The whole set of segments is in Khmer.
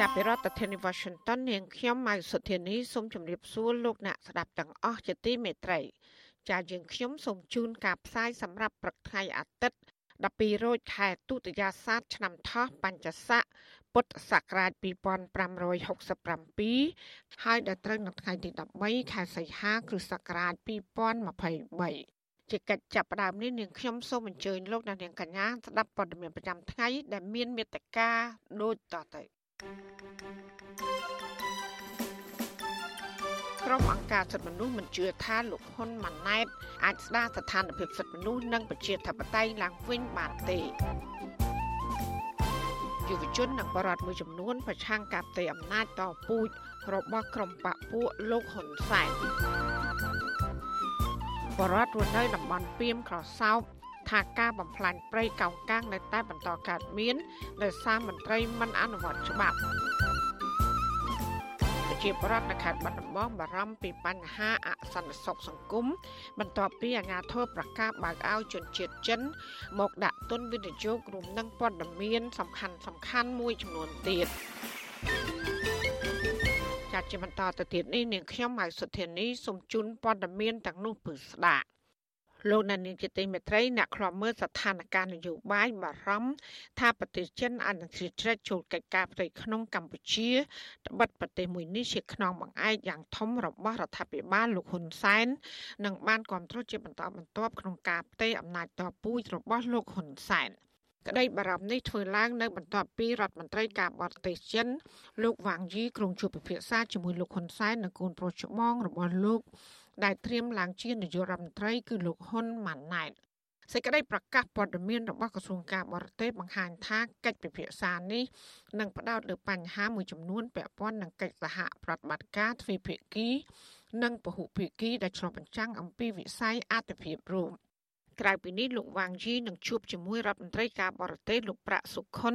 ចាប់ពីរដ្ឋធានី Washington នាងខ្ញុំម៉ៅសុធានីសូមជម្រាបសួរលោកអ្នកស្ដាប់ទាំងអស់ជាទីមេត្រី ចាយើងខ្ញុំសូមជូនការផ្សាយសម្រាប់ព្រឹកថ្ងៃអាទិត្យ12រោចខែទុតិយាសាទឆ្នាំថោះបញ្ញស័កពុទ្ធសករាជ2567ហើយដល់ត្រូវនៅថ្ងៃទី13ខែសីហាគ្រិស្តសករាជ2023ជាកិច្ចចាប់ផ្ដើមនេះនាងខ្ញុំសូមអញ្ជើញលោកអ្នកនាងកញ្ញាស្ដាប់ព័ត៌មានប្រចាំថ្ងៃដែលមានមេត្តាដូចតទៅ ក្រុមអង្គការសិទ្ធិមនុស្សមិនជឿថាលោកហ៊ុនម៉ាណែតអាចស្ដារស្ថានភាពសិទ្ធិមនុស្សនិងប្រជាធិបតេយ្យឡើងវិញបានទេយុវជននិងបរិវត្តមួយចំនួនប្រឆាំងការផ្ទេរអំណាចតពូជរបស់ក្រុមបកពួកលោកហ៊ុនសែនបរិវត្តរស់នៅតំបន់ពីមក្រសោប ថាការបំផ្លាញព្រៃកោងកាងនៅតែបន្តកើតមានដោយសារមន្ត្រីមិនអនុវត្តច្បាប់ប្រជាប្រដ្ឋនៅខេត្តបាត់ដំបងបារម្ភពីបញ្ហាអសន្តិសុខសង្គមបន្ទាប់ពីអាជ្ញាធរប្រកាសបើកឲ្យជនជាតិចិន មកដាក់ទុនវិនិយោគរួមនឹងព័ត៌មានសំខាន់សំខាន់មួយចំនួនទៀតចាត់ជាបន្តទៅទៀតនេះនាងខ្ញុំហៅសុធានីសូមជូនព័ត៌មានទាំងនោះពឺស្ដាប់ លោកណានីជាទីមេត្រីអ្នកខ្លាំមើលស្ថានភាពនយោបាយបារម្ភថាប្រទេសចិនអនុជាជ្រែកចូលកិច្ចការផ្ទៃក្នុងកម្ពុជាត្បិតប្រទេសមួយនេះជាខ្នងបង្អែកយ៉ាងធំរបស់រដ្ឋាភិបាលលោកហ៊ុនសែននិងបានគ្រប់គ្រងជាបន្តបន្ទាប់ក្នុងការផ្ទេរអំណាចតពូជរបស់លោកហ៊ុនសែនក្តីបារម្ភនេះធ្វើឡើងនៅបន្ទាប់ពីរដ្ឋមន្ត្រីការបរទេសចិនលោកវ៉ាងយីក្រុងជួបពិភាក្សាជាមួយលោកហ៊ុនសែននិងកូនប្រុសច្បងរបស់លោក ដែលត្រៀមឡើងជានាយករដ្ឋមន្ត្រីគឺលោកហ៊ុនម៉ាណែតសេចក្តីប្រកាសព័ត៌មានរបស់ក្រសួងការបរទេសបង្ហាញថាកិច្ចពិភាក្សានេះនឹងផ្ដោតលើបញ្ហាមួយចំនួនពាក់ព័ន្ធនឹងកិច្ចសហប្រតិបត្តិការទ្វេភាគី និងពហុភាគីដែលឆ្លុះបញ្ចាំងអំពីវិស័យអត្ថប្រយោជន៍រួមក្រៅពីនេះលោកវ៉ាងយីនឹងជួបជាមួយរដ្ឋមន្ត្រីការបរទេសលោកប្រាក់សុខុន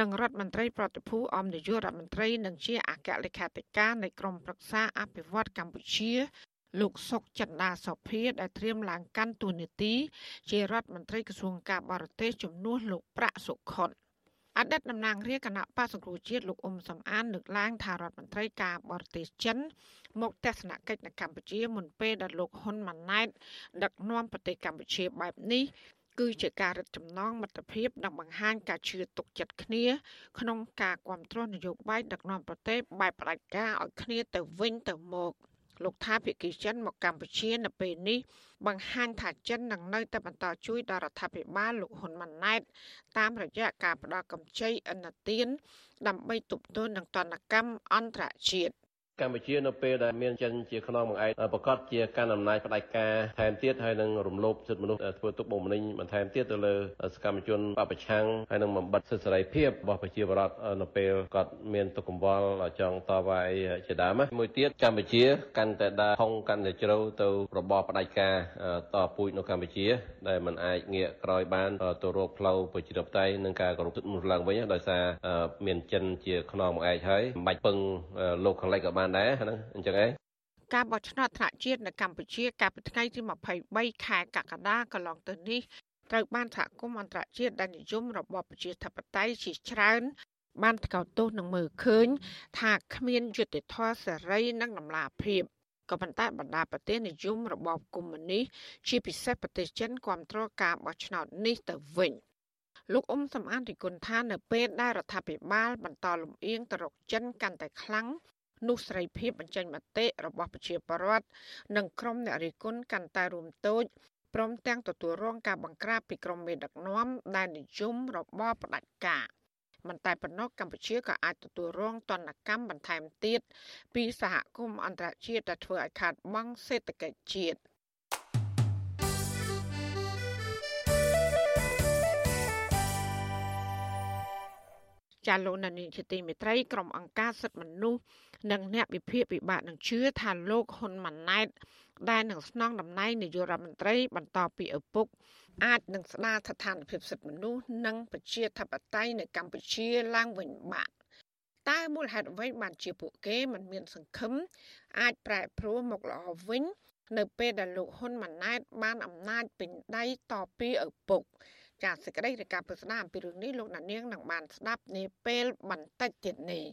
និងរដ្ឋមន្ត្រីប្រតិភូអមនាយករដ្ឋមន្ត្រីនិងជាអគ្គលេខាធិការនៃក្រមប្រឹក្សាអភិវឌ្ឍកម្ពុជា លោកសុកចិន្តាសុភាដែលត្រៀមឡើងកាន់តួនាទី ជារដ្ឋមន្ត្រីក្រសួងការបរទេសជំនួសលោកប្រាក់សុខុនអតីតតំណាងរាជគណៈបក្សសង្គ្រោះជាតិលោកអ៊ុំសំអានលើកឡើងថារដ្ឋមន្ត្រីការបរទេសចិន មកទស្សនកិច្ចនៅកម្ពុជាមុនពេលដែលលោកហ៊ុនម៉ាណែតដឹកនាំប្រទេសកម្ពុជាបែបនេះគឺជាការរឹតចំណងមិត្តភាពនិងបង្ហាញការជឿទុកចិត្តគ្នា ក្នុងការគ្រប់គ្រងនយោបាយដឹកនាំប្រទេសបែបផ្ដាច់ការឲ្យគ្នាទៅវិញទៅមក លោកថាភាគីចិនមកកម្ពុជានៅពេលនេះបង្ហាញថាចិននឹងនៅតែបន្តជួយដល់រដ្ឋាភិបាលលោកហ៊ុនម៉ាណែតតាមរយៈការផ្ដល់កម្ចីឥណទានដើម្បីទប់ទល់នឹងទណ្ឌកម្មអន្តរជាតិ កម្ពុជានៅពេលដែលមានចិនជាខ្នងបង្អែកប្រកាសជាកាន់អំណាចផ្ដាច់ការថែមទៀតហើយនឹងរំលោភសិទ្ធិមនុស្សធ្វើទុកបុកម្នេញបន្ថែមទៀតទៅលើសកម្មជនបពប្រឆាំងហើយនឹងបំបិតសិទ្ធិសេរីភាពរបស់ប្រជាពលរដ្ឋនៅពេលគាត់មានទុកកង្វល់ចង់តវ៉ាអីជាដើមមួយទៀតកម្ពុជាកាន់តែដើរហុងកាន់តែជ្រៅទៅរបបផ្ដាច់ការតពូជនៅកម្ពុជា ដែលมันអាចងាកក្រោយបានទៅរកផ្លូវប្រជាធិបតេយ្យនិងការគោរពសិទ្ធិមនុស្សឡើងវិញដោយសារមានចិនជាខ្នងបង្អែកហើយមិនបាច់ពឹងលោកខាងលិចក៏បានបានដែរហ្នឹងអញ្ចឹងឯងការបោះឆ្នោតថ្នាក់ជាតិនៅកម្ពុជាកាលពីថ្ងៃទី23ខែកក្កដាកន្លងទៅនេះត្រូវបានសហគមន៍អន្តរជាតិដែលនិយមរបបប្រជាធិបតេយ្យជាច្រើន បានថ្កោលទោសនឹងមើលឃើញ ថាគ្មានយុត្តិធម៌សេរីនិងតម្លាភាពក៏ប៉ុន្តែបណ្ដាប្រទេសនិយមរបបកុម្មុយនីសជាពិសេសប្រទេសចិនគ្រប់គ្រងការបោះឆ្នោតនេះទៅវិញលោកអ៊ុំសំអានរិគុណថានៅពេលដែលរដ្ឋាភិបាលបន្តលំអៀងទៅរកចិនកាន់តែខ្លាំង នោះសេរីភាពបញ្ចេញមតិរបស់ប្រជាពលរដ្ឋនិងក្រុមអ្នករិះគន់កាន់តែរួមតូចព្រមទាំងទទួលរងការបង្ក្រាបពីក្រុមមេដឹកនាំដែលនិយមរបបផ្ដាច់ការមិនតែប៉ុណ្ណោះកម្ពុជាក៏អាចទទួលរងទណ្ឌកម្មបន្ថែមទៀតពីសហគមន៍អន្តរជាតិដែលធ្វើឲ្យខាតបង់សេដ្ឋកិច្ចជាតិ ចាលោកនានីជាទីមេត្រីក្រុមអង្គការសិទ្ធិមនុស្សនិងអ្នកវិភាគពិបាកនឹងជឿថាលោកហ៊ុនម៉ាណែតដែលនឹងស្នងតំណែងនាយករដ្ឋមន្ត្រីបន្តពីឪពុកអាចនឹងស្ដារស្ថានភាពសិទ្ធិមនុស្សនិងប្រជាធិបតេយ្យនៅកម្ពុជាឡើងវិញបាក់តើមូលហេតុអ្វីបានជាពួកគេមិនមានសង្ឃឹមអាចប្រែប្រួលមកល្អវិញ នៅពេលដែលលោកហ៊ុនម៉ាណែតបានអំណាចពេញដៃតពីឪពុក ចាសសេចក្តីរាយការណ៍ពិស្ដារអំពីរឿងនេះលោកណានៀងនឹងបានស្ដាប់នាពេលបន្តិចទៀតនេះ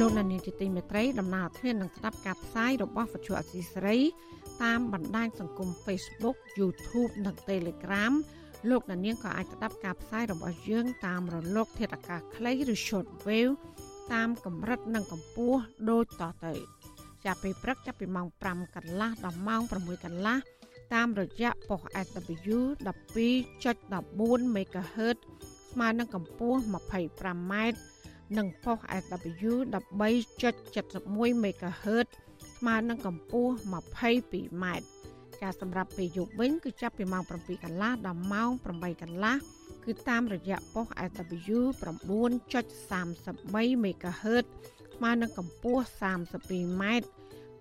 លោកណានៀងជាទីមេត្រីដំណើរធាននឹងស្ដាប់ការផ្សាយរបស់វិទ្យុអសីសេរីតាមបណ្ដាញសង្គម Facebook YouTube និង Telegram លោកណានៀងក៏អាចស្ដាប់ការផ្សាយរបស់យើងតាមរលក ធាតុអាកាសខ្លីឬ Shortwave តាមកម្រិតនិងកម្ពស់ដូចតទៅចាប់ពីព្រឹកចាប់ពីម៉ោង5កន្លះដល់ម៉ោង6កន្លះ តាមរយៈប៉ុស SW 12.14 MHz ស្មើនឹងកម្ពស់ 25m និងប៉ុស SW 13.71 MHz ស្មើនឹងកម្ពស់ 22m ការសម្រាប់ពេលយប់វិញគឺចាប់ពីម៉ោង7កន្លះដល់ម៉ោង8កន្លះគឺតាមរយៈប៉ុស SW 9.33 MHz ស្មើនឹងកម្ពស់ 32m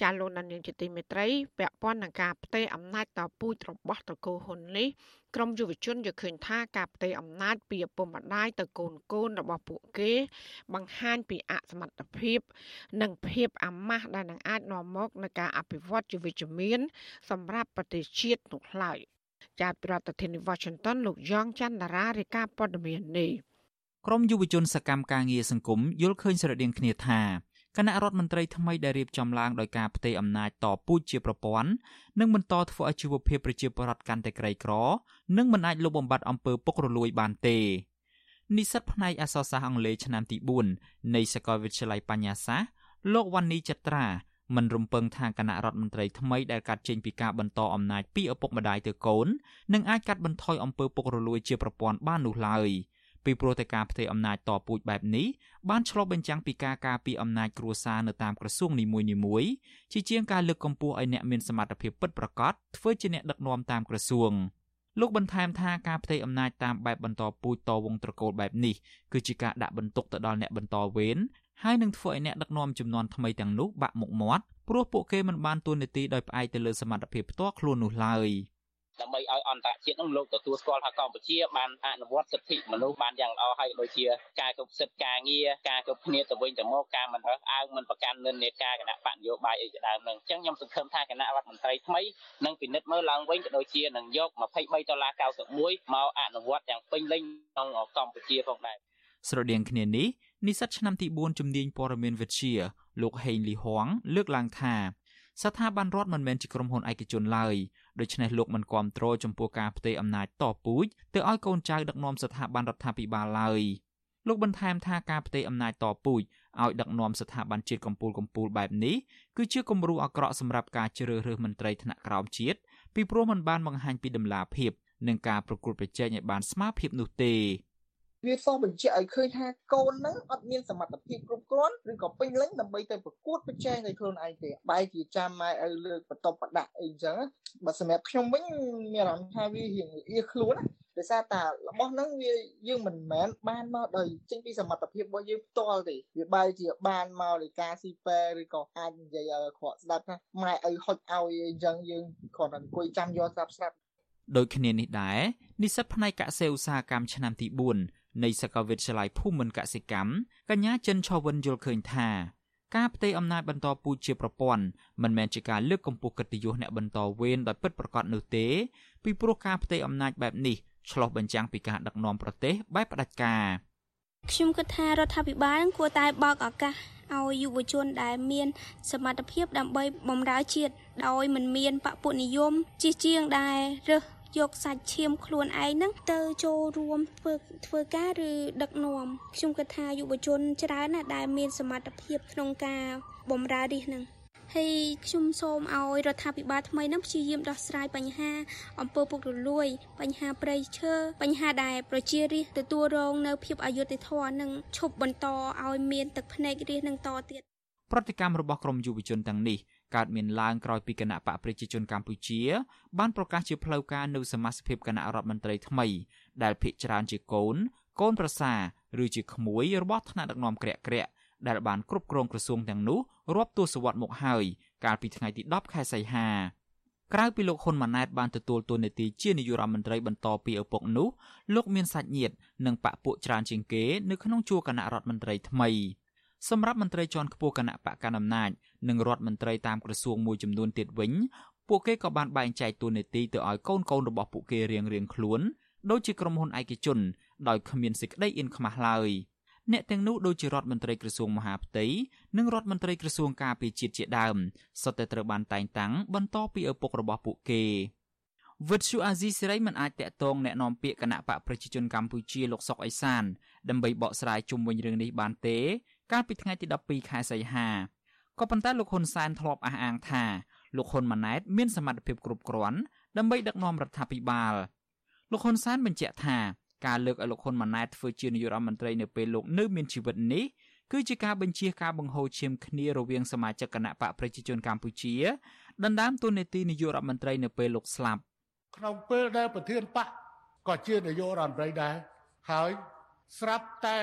ចាលោកនាងជាទីមេត្រីពាក់ព័ន្ធនឹងការផ្ទេរអំណាចតពូជរបស់ត្រកូលហ៊ុននេះក្រមយុវជនយល់ឃើញថាការផ្ទេរអំណាចពីឪពុកម្ដាយទៅកូនកូនរបស់ពួកគេ បង្ហាញពីអសមត្ថភាព និងភាពអាម៉ាស់ដែលនឹងអាចនាំមកនូវការអភិវឌ្ឍជាវិជ្ជមាន សម្រាប់ប្រទេសជាតិនោះឡើយចាត់ប្រធានាធិបតី Washington លោកយ៉ងច័ន្ទតារារាយការណ៍ព័ត៌មាននេះក្រមយុវជនសកម្មការងារសង្គមយល់ឃើញស្រដៀងគ្នាថា គណៈរដ្ឋមន្ត្រីថ្មីដែលរៀបចំឡើងដោយការផ្ទេរអំណាចតពូជជាប្រព័ន្ធនឹងបន្តធ្វើឲ្យជីវភាពប្រជាពលរដ្ឋកាន់តែក្រីក្រ និងមិនអាចលុបបំបាត់អំពើពុករលួយបានទេនិស្សិតផ្នែកអក្សរសាស្ត្រអង់គ្លេសឆ្នាំទី4នៃសាកលវិទ្យាល័យបញ្ញាសាស្ត្រលោកវ៉ានីចត្រាមិនរំពឹងថាគណៈរដ្ឋមន្ត្រីថ្មីដែលកាត់ចេញពីការបន្តអំណាចពីឪពុកម្ដាយទៅកូននឹងអាចកាត់បន្ថយអំពើពុករលួយជាប្រព័ន្ធបាននោះឡើយ។ ពីព្រោះតែការផ្ទេរអំណាចតពូជបែបនេះបានឆ្លុះបញ្ចាំងពីការការពារអំណាចគ្រួសារនៅតាមក្រសួងនីមួយៗជាជាងការលើកកម្ពស់ឲ្យអ្នកមានសមត្ថភាពពិតប្រាកដធ្វើជាអ្នកដឹកនាំតាមក្រសួងលោកបន្ថែមថាការផ្ទេរអំណាចតាមបែបបន្តពូជតវងត្រកូលបែបនេះគឺជាការដាក់បន្ទុកទៅដល់អ្នកបន្តវេនហើយនឹងធ្វើឲ្យអ្នកដឹកនាំចំនួនថ្មីទាំងនោះបាក់មុខមាត់ព្រោះពួកគេមិនបានទួនាទីដោយផ្អែកទៅលើសមត្ថភាពផ្ទាល់ខ្លួននោះឡើយ។ ដើម្បីឲ្យអន្តរជាតិនឹងលោកទទួលស្គាល់ថាកម្ពុជាបានអនុវត្តសិទ្ធិមនុស្សបានយ៉ាងល្អហើយដូចជាការគោរពសិទ្ធិការងារការគោរពគ្នាទៅវិញទៅមកការមិនរើសអើងមិនប្រកាន់និន្នាការគណៈបកនយោបាយអីជាដើមនឹងអញ្ចឹងខ្ញុំសង្ឃឹមថាគណៈរដ្ឋមន្ត្រីថ្មីនឹងពិនិត្យមើលឡើងវិញក៏ដូចជានឹងយក23ដុល្លារ91មកអនុវត្តយ៉ាងពេញលេញក្នុងកម្ពុជាផងដែរស្រដៀងគ្នានេះនិស្សិតឆ្នាំទី4ជំនាញព័ត៌មានវិទ្យាលោកហេងលីហួងលើកឡើងថាស្ថាប័នរដ្ឋមិនមែនជាក្រុមហ៊ុនឯកជនឡើយ ដូច្នេះលោកមិនគាំទ្រចំពោះការផ្ទេរអំណាចតពូជទៅឲ្យកូនចៅដឹកនាំស្ថាប័នរដ្ឋាភិបាលឡើយលោកបន្ថែមថាការផ្ទេរអំណាចតពូជឲ្យដឹកនាំស្ថាប័នជាតិកម្ពុជាកម្ពុជាបែបនេះគឺជាគំរូអាក្រក់សម្រាប់ការជ្រើសរើសមន្ត្រីថ្នាក់ក្រោមជាតិពីព្រោះมันបានបង្ហាញពីដំណាភាពនិងការប្រកួតប្រជែងឲ្យបានស្មើភាពនោះទេ វាសបញ្ជាក់ឲ្យឃើញថាកូនហ្នឹងអត់មានសមត្ថភាពគ្រប់គ្រាន់ឬក៏ពេញលេញដើម្បីទៅប្រកួតប្រជែងដោយខ្លួនឯងទេបែរជាចាំម៉ែឪលើកបន្ទប់បដាក់អីចឹងបើសម្រាប់ខ្ញុំវិញមានអារម្មណ៍ថាវារៀងអៀខ្លួនណាដោយសារតារបស់ហ្នឹងវាយើងមិនមែនបានមកដោយចេញពីសមត្ថភាពរបស់យើងផ្ទាល់ទេវាបែរជាបានមកដោយការស៊ីពែឬក៏អាចនិយាយឲ្យខកស្ដាប់ថាម៉ែឪហុចឲ្យអីចឹងយើងគ្រាន់តែអង្គុយចាំយកស្រាប់ស្រាប់ដូចគ្នានេះដែរនិស្សិតផ្នែកកសិឧស្សាហកម្មឆ្នាំទី4 នៃសាកលវិទ្យាល័យភូមិន្ទកសិកម្មកញ្ញាចិនឆវិនយល់ឃើញថាការផ្ទេរអំណាចបន្តពូជជាប្រព័ន្ធមិនមែនជាការលើកកម្ពស់កិត្តិយសអ្នកបន្តវេនដោយពិតប្រាកដនោះទេពីព្រោះការផ្ទេរអំណាចបែបនេះឆ្លុះបញ្ចាំងពីការដឹកនាំប្រទេសបែបផ្ដាច់ការខ្ញុំគិតថារដ្ឋាភិបាលគួរតែបើកឱកាសឲ្យយុវជនដែលមាន សមត្ថភាពដើម្បីបម្រើជាតិដោយមិនមានបពុនិយមជាជាងដែលរើស យកសាច់ឈាមខ្លួនឯងហ្នឹងទៅចូលរួមធ្វើធ្វើការឬដឹកនាំខ្ញុំគិតថាយុវជនច្រើនណាស់ដែលមានសមត្ថភាពក្នុងការបម្រើរាជហ្នឹងហើយខ្ញុំសូមឲ្យរដ្ឋាភិបាលថ្មីនឹងព្យាយាមដោះស្រាយបញ្ហាអំពើពុករលួយ បញ្ហាប្រៃឈើបញ្ហាដែលប្រជារាស្ត្រទទួលរងនៅភាពអយុត្តិធម៌និងឈប់បន្តឲ្យមានទឹកភ្នែករាស្ត្រនឹងតទៀតប្រតិកម្មរបស់ក្រមយុវជនទាំងនេះ កើតមានឡើងក្រោយពីគណៈបកប្រជាជនកម្ពុជា បានប្រកាសជាផ្លូវការនៅសមាជិកគណៈរដ្ឋមន្ត្រីថ្មី ដែលភាគច្រើនជាកូន កូនប្រសាឬជាក្មួយរបស់ថ្នាក់ដឹកនាំក្រាក់ក្រាក់ដែលបានគ្រប់គ្រងក្រសួងទាំងនោះរាប់ទសវត្សរ៍មកហើយកាលពីថ្ងៃទី10ខែសីហាក្រៅពីលោកហ៊ុនម៉ាណែតបានទទួលតួនាទីជានាយករដ្ឋមន្ត្រីបន្តពីឪពុកនោះលោកមានសាច់ញាតិនិងបកពួកច្រើនជាងគេនៅក្នុងជួរគណៈរដ្ឋមន្ត្រីថ្មី សម្រាប់មន្ត្រីជាន់ខ្ពស់គណៈបកកណ្ដាលអំណាចនិងរដ្ឋមន្ត្រីតាមក្រសួងមួយចំនួនទៀតវិញពួកគេក៏បានបែងចែកតួនាទីទៅឲ្យកូនកូនរបស់ពួកគេរៀងៗខ្លួនដូចជាក្រុមហ៊ុនឯកជនដោយគ្មានសេចក្តីអៀនខ្មាស់ឡើយអ្នកទាំងនោះដូចជារដ្ឋមន្ត្រីក្រសួងមហាផ្ទៃនិងរដ្ឋមន្ត្រីក្រសួងការពារជាតិជាដើមសុទ្ធតែត្រូវបានតែងតាំងបន្តពីឪពុករបស់ពួកគេវិទ្យុអាស៊ីសេរីមិនអាចតាក់ទងแนะនាំពាក្យគណៈបកប្រជាជនកម្ពុជាលោកសុកអេសានដើម្បីបកស្រាយជុំវិញរឿងនេះបានទេ កាលពីថ្ងៃទី12ខែសីហាក៏ប៉ុន្តែលោកហ៊ុនសែនធ្លាប់អះអាងថាលោកហ៊ុនម៉ាណែតមានសមត្ថភាពគ្រប់គ្រាន់ដើម្បីដឹកនាំរដ្ឋាភិបាលលោកហ៊ុនសែនបញ្ជាក់ថាការលើកឲ្យលោកហ៊ុនម៉ាណែតធ្វើជានាយករដ្ឋមន្ត្រីនៅពេលលោកនៅមានជីវិតនេះគឺជាការបញ្ជាការបង្ហូរឈាមគ្នារវាងសមាជិកគណៈបកប្រជាជនកម្ពុជាដណ្ដើមតួនាទីនាយករដ្ឋមន្ត្រីនៅពេលលោកស្លាប់ក្នុងពេលដែលប្រធានបកក៏ជានាយករដ្ឋមន្ត្រីដែរហើយស្រាប់តែ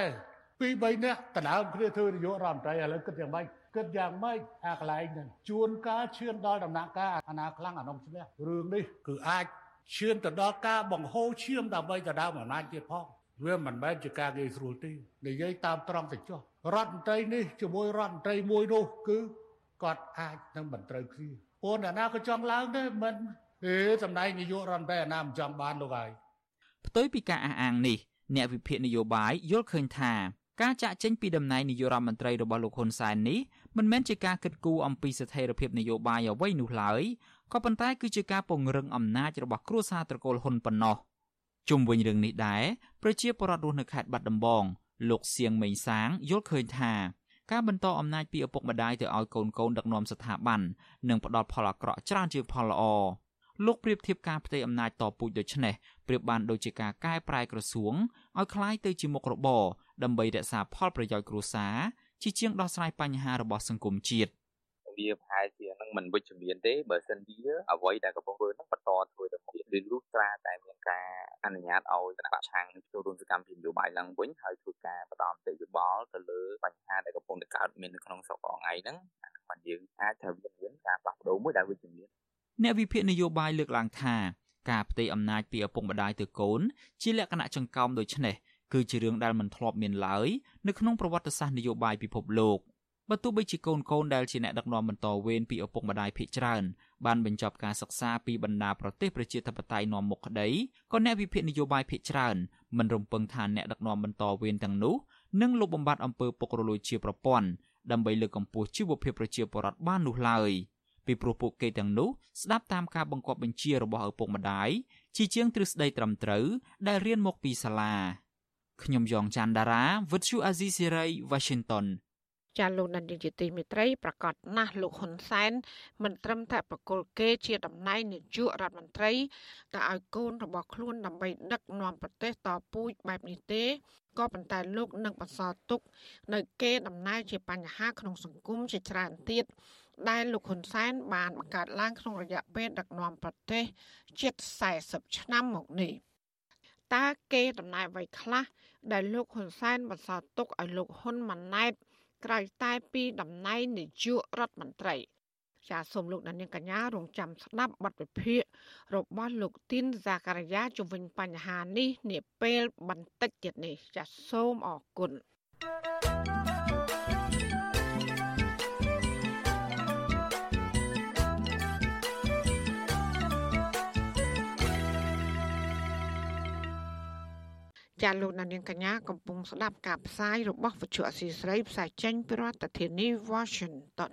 ពីរបីនាក់ដណ្ដើមគ្នាធ្វើនាយករដ្ឋមន្ត្រីឥឡូវគិតយ៉ាងម៉េចគិតយ៉ាងម៉េចអាកន្លែងហ្នឹងជួនកាលឈានដល់ដំណាក់កាលអាណាខ្លាំងអានំឈ្នះរឿងនេះគឺអាចឈានទៅដល់ការបង្ហូរឈាមដើម្បីទៅដើមអំណាចទៀតផងវាមិនមែនជាការងាយស្រួលទេនិយាយតាមត្រង់ទៅចុះរដ្ឋមន្ត្រីនេះជាមួយរដ្ឋមន្ត្រីមួយនោះគឺគាត់អាចនឹងមិនត្រូវគ្នាព្រោះអ្នកណាក៏ចង់ឡើងដែរមិនអេតំណែងនាយករដ្ឋមន្ត្រីអាណាមិនចង់បានលោកហើយផ្ទុយពីការអះអាងនេះអ្នកវិភាគនយោបាយយល់ឃើញថា ការចាក់ចេញពីតំណែងនាយករដ្ឋមន្ត្រីរបស់លោកហ៊ុនសែននេះមិនមែនជាការគិតគូរអំពីស្ថិរភាពនយោបាយអ្វីនោះឡើយក៏ប៉ុន្តែគឺជាការពង្រឹងអំណាចរបស់គ្រួសារត្រកូលហ៊ុនប៉ុណ្ណោះជុំវិញរឿងនេះដែរប្រជាពលរដ្ឋរស់នៅខេត្តបាត់ដំបងលោកសៀងមេងសាងយល់ឃើញថាការបន្តអំណាចពីឪពុកម្ដាយទៅឲ្យកូនកូនដឹកនាំស្ថាប័ននឹងផ្ដល់ផលអាក្រក់ច្រើនជាងផលល្អ លោកប្រៀបធៀបការផ្ទៃអំណាចតពូជដូចនេះប្រៀបបានដូចជាការកែប្រែក្រសួងឲ្យคล้ายទៅជាមុខរបរដើម្បីរក្សាផលប្រយោជន៍គ្រួសារជាជាងដោះស្រាយបញ្ហារបស់សង្គមជាតិវាប្រហែលជានឹងមិនវិជ្ជមានទេបើសិនជាអ្វីដែលកំពុងធ្វើនឹងបន្តធ្វើទៅមុខឬលុះត្រាតែមានការអនុញ្ញាតឲ្យគណៈបច្ឆាំងចូលរួមសកម្មភាពនយោបាយឡើងវិញហើយធ្វើការបន្តមតិយោបល់ទៅលើបញ្ហាដែលកំពុងតែកើតមាននៅក្នុងស្រុកអងៃហ្នឹងបានយើងអាចត្រូវមានការផ្លាស់ប្ដូរមួយដែលវិជ្ជមាន អ្នកវិភាគនយោបាយលើកឡើងថាការផ្ទេរអំណាចពីឪពុកម្ដាយទៅកូន ជាលក្ខណៈចង្កោមដូចនេះគឺជារឿងដែលមិនធ្លាប់មានឡើយនៅក្នុងប្រវត្តិសាស្ត្រនយោបាយពិភពលោកបើទោះបីជាកូនកូនដែលជាអ្នកដឹកនាំបន្តវេនពីឪពុកម្ដាយភាគច្រើនបានបញ្ចប់ការសិក្សាពីបណ្ដាប្រទេសប្រជាធិបតេយ្យនាំមុខក្តីក៏អ្នកវិភាគនយោបាយភាគច្រើនមិនរំពឹងថាអ្នកដឹកនាំបន្តវេនទាំងនោះនឹងលុបបំបាត់អំពើពុករលួយជាប្រព័ន្ធដើម្បីលើកកម្ពស់ជីវភាពប្រជាពលរដ្ឋបាននោះឡើយ ពីព្រោះពួកគេទាំងនោះស្ដាប់តាមការបង្គាប់បញ្ជារបស់ឪពុកម្ដាយជាជាងទ្រឹស្ដីត្រឹមត្រូវដែលរៀនមកពីសាលាខ្ញុំយ៉ងច័ន្ទដារាវិទ្យុអាស៊ីសេរី Washington ចាលោកនាយកជាទីមេត្រីប្រកាសណាស់លោកហ៊ុនសែនមិនត្រឹមតែប្រគល់គេជាតំណែងនាយករដ្ឋមន្ត្រីតែឲ្យកូនរបស់ខ្លួនដើម្បីដឹកនាំប្រទេសតពូជបែបនេះទេក៏ប៉ុន្តែលោកនឹងបន្សល់ទុកនៅគេដំណើរជាបញ្ហាក្នុងសង្គមជាច្រើនទៀត ដែលលោកហ៊ុនសែនបានបង្កើតឡើងក្នុងរយៈពេលដឹកនាំប្រទេសជិត40ឆ្នាំមកនេះតើគេដំណើរអ្វីខ្លះដែលលោកហ៊ុនសែនបន្សល់ទុកឲ្យលោកហ៊ុនម៉ាណែតក្រៅតែពីតំណែងនាយករដ្ឋមន្ត្រីចាសសូមលោកដានៀងកញ្ញារងចាំស្ដាប់បទវិភាគរបស់លោកទីនសាការីយ៉ាជំវិញបញ្ហានេះនាពេលបន្តិចទៀតនេះចាសសូមអរគុណ ចាលោកនាងកញ្ញាកំពុងស្ដាប់ការផ្សាយរបស់វិទ្យុអសីស្រីផ្សាយចេញពីរដ្ឋធានី Washington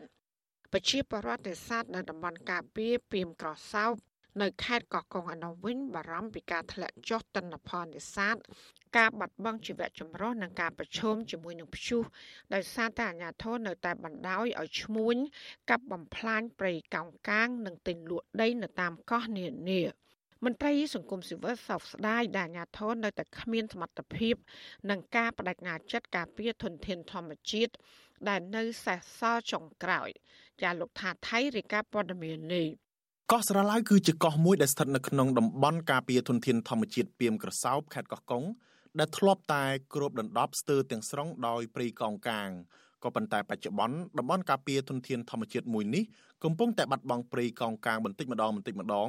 ប្រជាពលរដ្ឋនេសាទនៅតំបន់ការពារពីមក្រសោបនៅខេត្តកោះកុងឯនោះវិញបារម្ភពីការធ្លាក់ចុះទិន្នផលនេសាទការបាត់បង់ជីវៈចម្រុះនិងការប្រឈមជាមួយនឹងព្យុះដោយសារតែអាជ្ញាធរនៅតែបណ្ដោយឲ្យឈ្មួញកាប់បំផ្លាញព្រៃកោងកាង និងទិញលក់ដីនៅតាមកោះនានា មន្ត្រីសង្គមស៊ីវិលសោកស្ដាយដែលអាញាធននៅតែគ្មានសមត្ថភាពនឹងការបដិញ្ញាចិត្តការពារធនធានធម្មជាតិដែលនៅសេសសល់ចុងក្រោយចាលោកថាថៃរាយការណ៍ព័ត៌មាននេះកោះស្រឡៅគឺជាកោះមួយដែលស្ថិតនៅក្នុងតំបន់ការពារធនធានធម្មជាតិពីមក្រសោបខេត្តកោះកុងដែលធ្លាប់តែគ្របដណ្ដប់ស្ទើរទាំងស្រុងដោយព្រៃកោងកាងក៏ប៉ុន្តែបច្ចុប្បន្នតំបន់ការពារធនធានធម្មជាតិមួយនេះកំពុងតែបាត់បង់ព្រៃកោងកាងបន្តិចម្ដងបន្តិចម្ដង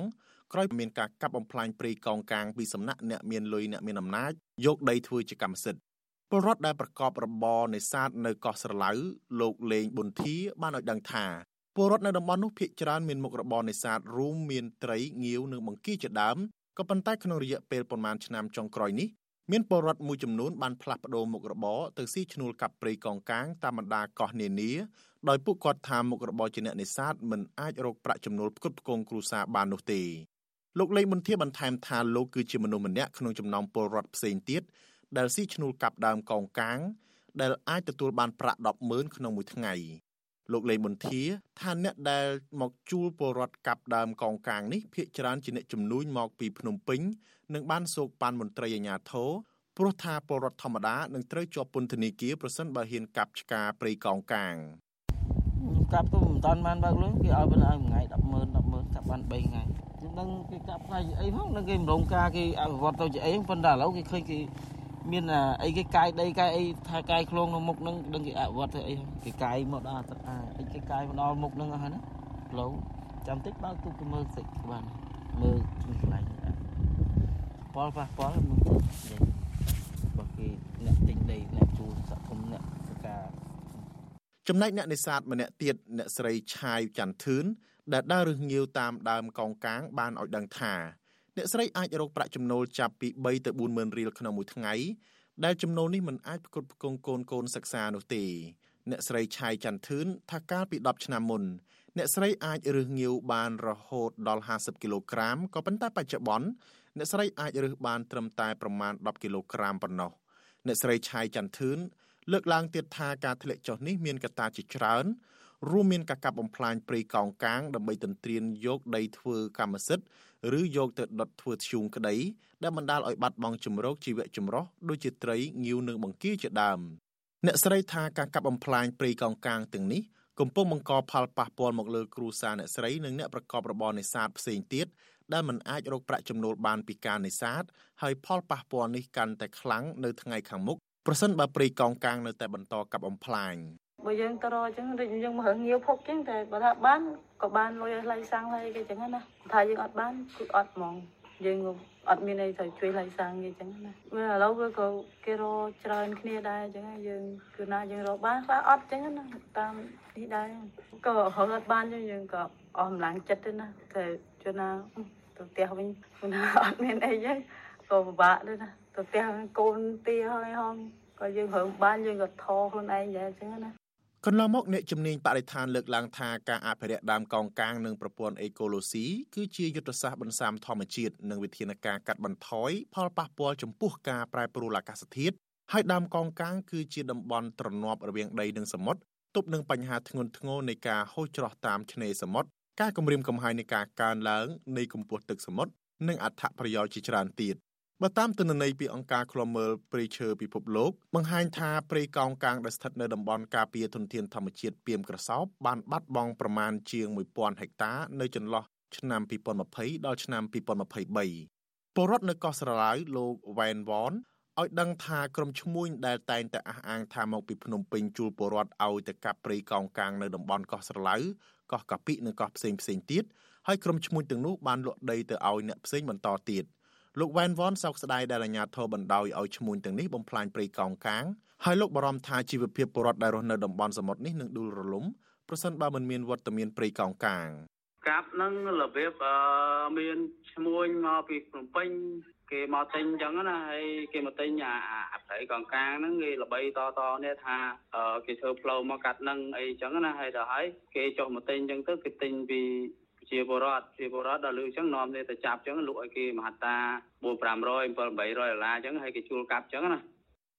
ក្រោយមានការកាប់បំផ្លាញព្រៃកោងកាងពីសំណាក់អ្នកមានលុយអ្នកមានអំណាចយកដីធ្វើជាកម្មសិទ្ធិពលរដ្ឋដែលប្រកបរបរនេសាទនៅកោះស្រឡៅលោកលេងប៊ុនធាបានឲ្យដឹងថាពលរដ្ឋនៅតំបន់នោះភ ieck ច្រើនមានមុខរបរនេសាទរួមមានត្រីងាវនិងបង្គាជាដើមក៏ប៉ុន្តែក្នុងរយៈពេលប្រមាណឆ្នាំចុងក្រោយនេះមានពលរដ្ឋមួយចំនួនបានផ្លាស់ប្ដូរមុខរបរទៅស៊ីឈ្នួលកាប់ព្រៃកោងកាងតាមបណ្ដាកោះនានាដោយពួកគាត់ថាមុខរបរជាអ្នកនេសាទមិនអាចរកប្រាក់ចំណូលផ្គត់ផ្គង់គ្រួសារបាននោះទេ លោកលេងមុនធាបន្ថែមថាលោកគឺជាមនុស្សម្នាក់ក្នុងចំណោមពលរដ្ឋផ្សេងទៀតដែលស៊ីឈ្នួលកាប់ដើមកោងកាង ដែលអាចទទួលបានប្រាក់100000ក្នុងមួយថ្ងៃលោកលេងមុនធាថាអ្នកដែលមកជួលពលរដ្ឋកាប់ដើមកោងកាងនេះភ ieck ច្រើនជាអ្នកជំនួញមកពីភ្នំពេញនិងបានសោកប៉ាន់មន្ត្រីអាជ្ញាធរព្រោះថាពលរដ្ឋធម្មតានឹងត្រូវជាប់ពន្ធនាគារប្រសិនបើហ៊ានកាប់ឆ្ការព្រៃកោងកាងកាប់ទៅមិនតាន់បានបើកលុយគេឲ្យប៉ុណ្ណឹងមួយថ្ងៃ100,000 100,000កាប់បាន3ថ្ងៃ នឹងគេកាប់ផ្នែកអីផងនឹងគេម្រងការគេអភិវឌ្ឍទៅជាអីប៉ុន្តែឥឡូវគេឃើញគេមានអីគេកាយដីកាយអីថាកាយខ្លួននៅមុខនឹងដឹងគេអភិវឌ្ឍទៅអីគេកាយមកដល់ទឹកអាអីគេកាយមកដល់មុខនឹងអស់ហើយណាផ្លូវចាំតិចបើកទូទៅមើលសិចបានមើលជំនះប៉លប៉ះប៉លមើលទៅនិយាយបើគេអ្នកទិញដីអ្នកជួលសកម្មអ្នកសការចំណែកអ្នកនេសាទម្នាក់ទៀតអ្នកស្រីឆាយច័ន្ទធឿន ដែលដើររឹសងាវតាមដើមកោងកាងបានឲ្យដឹងថាអ្នកស្រីអាចរកប្រាក់ចំណូលចាប់ពី3ទៅ4ម៉ឺនរៀលក្នុងមួយថ្ងៃដែលចំណូលនេះមិនអាចផ្គត់ផ្គង់កូនកូនសិក្សានោះទេអ្នកស្រីឆាយច័ន្ទធឿនថាកាលពី10ឆ្នាំមុនអ្នកស្រីអាចរឹសងាវបានរហូតដល់50គីឡូក្រាមក៏ប៉ុន្តែបច្ចុប្បន្នអ្នកស្រីអាចរឹសបានត្រឹមតែប្រមាណ10គីឡូក្រាមប៉ុណ្ណោះអ្នកស្រីឆាយច័ន្ទធឿនលើកឡើងទៀតថាការធ្លាក់ចុះនេះមានកត្តាជាច្រើន រួមមានការកាប់បំផ្លាញព្រៃកោងកាងដើម្បីទន្ទ្រានយកដីធ្វើកម្មសិទ្ធិឬយកទៅដុតធ្វើធ្យូងក្តីដែលបណ្ដាលឲ្យបាត់បង់ជំរកជីវៈចម្រុះដូចជាត្រីងាវនិងបង្គាជាដើមអ្នកស្រីថាការកាប់បំផ្លាញព្រៃកោងកាងទាំងនេះកំពុងបង្កផលប៉ះពាល់មកលើគ្រួសារអ្នកស្រីនិងអ្នកប្រកបរបរនេសាទផ្សេងទៀតដែលមិនអាចរកប្រាក់ចំណូលបានពីការនេសាទហើយផលប៉ះពាល់នេះកាន់តែខ្លាំងនៅថ្ងៃខាងមុខប្រសិនបើព្រៃកោងកាងនៅតែបន្តកាប់បំផ្លាញ បើយើងទៅរកអញ្ចឹងដូចយើងមករឿងងាវភពអញ្ចឹងតែបើថាបានក៏បានលុយឲ្យថ្លៃសាំងហើយគេអញ្ចឹងណាថាយើងអត់បានគឺអត់ហ្មងយើងអត់មានអីត្រូវជួយថ្លៃសាំងគេអញ្ចឹងណាវាឥឡូវវាក៏គេរកច្រើនគ្នាដែរអញ្ចឹងយើងគឺណាយើងរកបានខ្លះអត់អញ្ចឹងណាតាមនេះដែរក៏រកអត់បានយើងក៏អស់កម្លាំងចិត្តទៅណាតែជួនណាទៅផ្ទះវិញណាអត់មានអីទេក៏ពិបាកដែរណាទៅផ្ទះកូនទាហើយហងក៏យើងរឹងបានយើងក៏ថោខ្លួនឯងដែរអញ្ចឹងណា កន្លងមកអ្នកជំនាញបរិស្ថានលើកឡើងថាការអភិរក្សដើមកោងកាងនិងប្រព័ន្ធអេកូឡូស៊ីគឺជាយុទ្ធសាស្ត្របន្សាំធម្មជាតិនិងវិធានការកាត់បន្ថយផលប៉ះពាល់ចំពោះការប្រែប្រួលអាកាសធាតុហើយដើមកោងកាងគឺជាតំបន់ទ្រនាប់រវាងដីនិងសមុទ្រទប់នឹងបញ្ហាធ្ងន់ធ្ងរនៃការហូរច្រោះតាមឆ្នេរសមុទ្រការគំរាមកំហែងនៃការកើនឡើងនៃកម្ពស់ទឹកសមុទ្រនិងអត្ថប្រយោជន៍ជាច្រើនទៀត បើតាមទិន្នន័យពីអង្គការឃ្លាំមើលព្រៃឈើពិភពលោកបង្ហាញថាព្រៃកោងកាងដែលស្ថិតនៅតំបន់ការពារធនធានធម្មជាតិពីមក្រសោបបានបាត់បង់ប្រមាណជាង1000ហិកតានៅចន្លោះឆ្នាំ2020ដល់ឆ្នាំ2023ពលរដ្ឋនៅកោះស្រឡៅលោកវ៉ែនវ៉នឲ្យដឹងថាក្រុមឈ្មួញដែលតែងតែអះអាងថាមកពីភ្នំពេញជួលពលរដ្ឋឲ្យទៅកាប់ព្រៃកោងកាងនៅតំបន់កោះស្រឡៅកោះកាពិនិងកោះផ្សេងផ្សេងទៀតហើយក្រុមឈ្មួញទាំងនោះបានលក់ដីទៅឲ្យអ្នកផ្សេងបន្តទៀត។ លោកវ៉ែនវ៉នសោកស្ដាយដែលអាជ្ញាធរបណ្ដោយឲ្យឈ្មួញទាំងនេះបំផ្លាញព្រៃកោងកាងហើយលោកបារម្ភថាជីវភាពពលរដ្ឋដែលរស់នៅតំបន់សមុទ្រនេះនឹងដួលរលំប្រសិនបើមិនមានវត្តមានព្រៃកោងកាងកាប់នឹងរបៀបមានឈ្មួញមកពីភ្នំពេញគេមកទិញអញ្ចឹងណាហើយគេមកទិញអាអាព្រៃកងកាងហ្នឹងគេល្បីតតនេះថាគេធ្វើផ្លូវមកកាត់នឹងអីអញ្ចឹងណាហើយដល់ហើយគេចុះមកទិញអញ្ចឹងទៅគេទិញពី ជជាបរដ្ឋជាបរដ្ឋដល់លើអញ្ចឹងនាំនេះទៅចាប់អញ្ចឹងលក់ឲ្យគេមហត្តា4 500 7 800ដុល្លារអញ្ចឹងហើយគេជួលកាប់អញ្ចឹងណា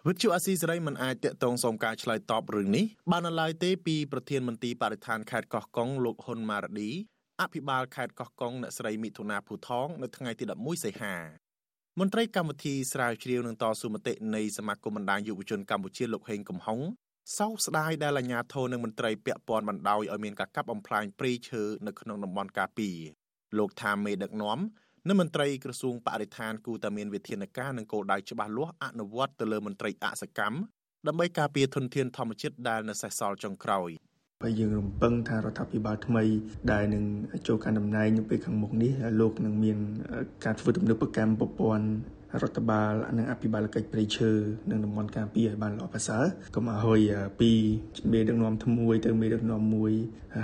វិទ្យុអាស៊ីសេរីមិនអាចតាក់ទងសុំការឆ្លើយតបរឿងនេះបាននៅឡើយទេពីប្រធានមន្ទីរបរិស្ថានខេត្តកោះកុងលោកហ៊ុនម៉ារ៉ាឌីអភិបាលខេត្តកោះកុងអ្នកស្រីមិថុនាភូថងនៅថ្ងៃទី11សីហាមន្ត្រីកម្មវិធីស្រាវជ្រាវនឹងតស៊ូមតិនៃសមាគមបណ្ដាញយុវជនកម្ពុជាលោកហេងកំហុង សោកស្ដាយដែលអាជ្ញាធរនិងមន្ត្រីពាក់ព័ន្ធបណ្ដោយឲ្យមានការកាប់បំផ្លាញព្រៃឈើនៅក្នុងតំបន់ការពីលោកថាមេដឹកនាំនិងមន្ត្រីក្រសួងបរិស្ថានគូតែមានវិធានការនិងគោលដៅច្បាស់លាស់អនុវត្តទៅលើមន្ត្រីអសកម្មដើម្បីការពារធនធានធម្មជាតិដែលនៅសេសសល់ចុងក្រោយហើយយើងរំពឹងថារដ្ឋាភិបាលថ្មីដែលនឹងចូលកាន់តំណែងនៅពេលខាងមុខនេះលោកនឹងមានការធ្វើទំនើបកម្មប្រព័ន្ធ រដ្ឋបាលនិងអភិបាលកិច្ចព្រៃឈើនិងតំបន់ការពារឲ្យបានល្អប្រសើរកុំឲ្យពីមេដឹកនាំថ្មួយទៅមេដឹកនាំមួយ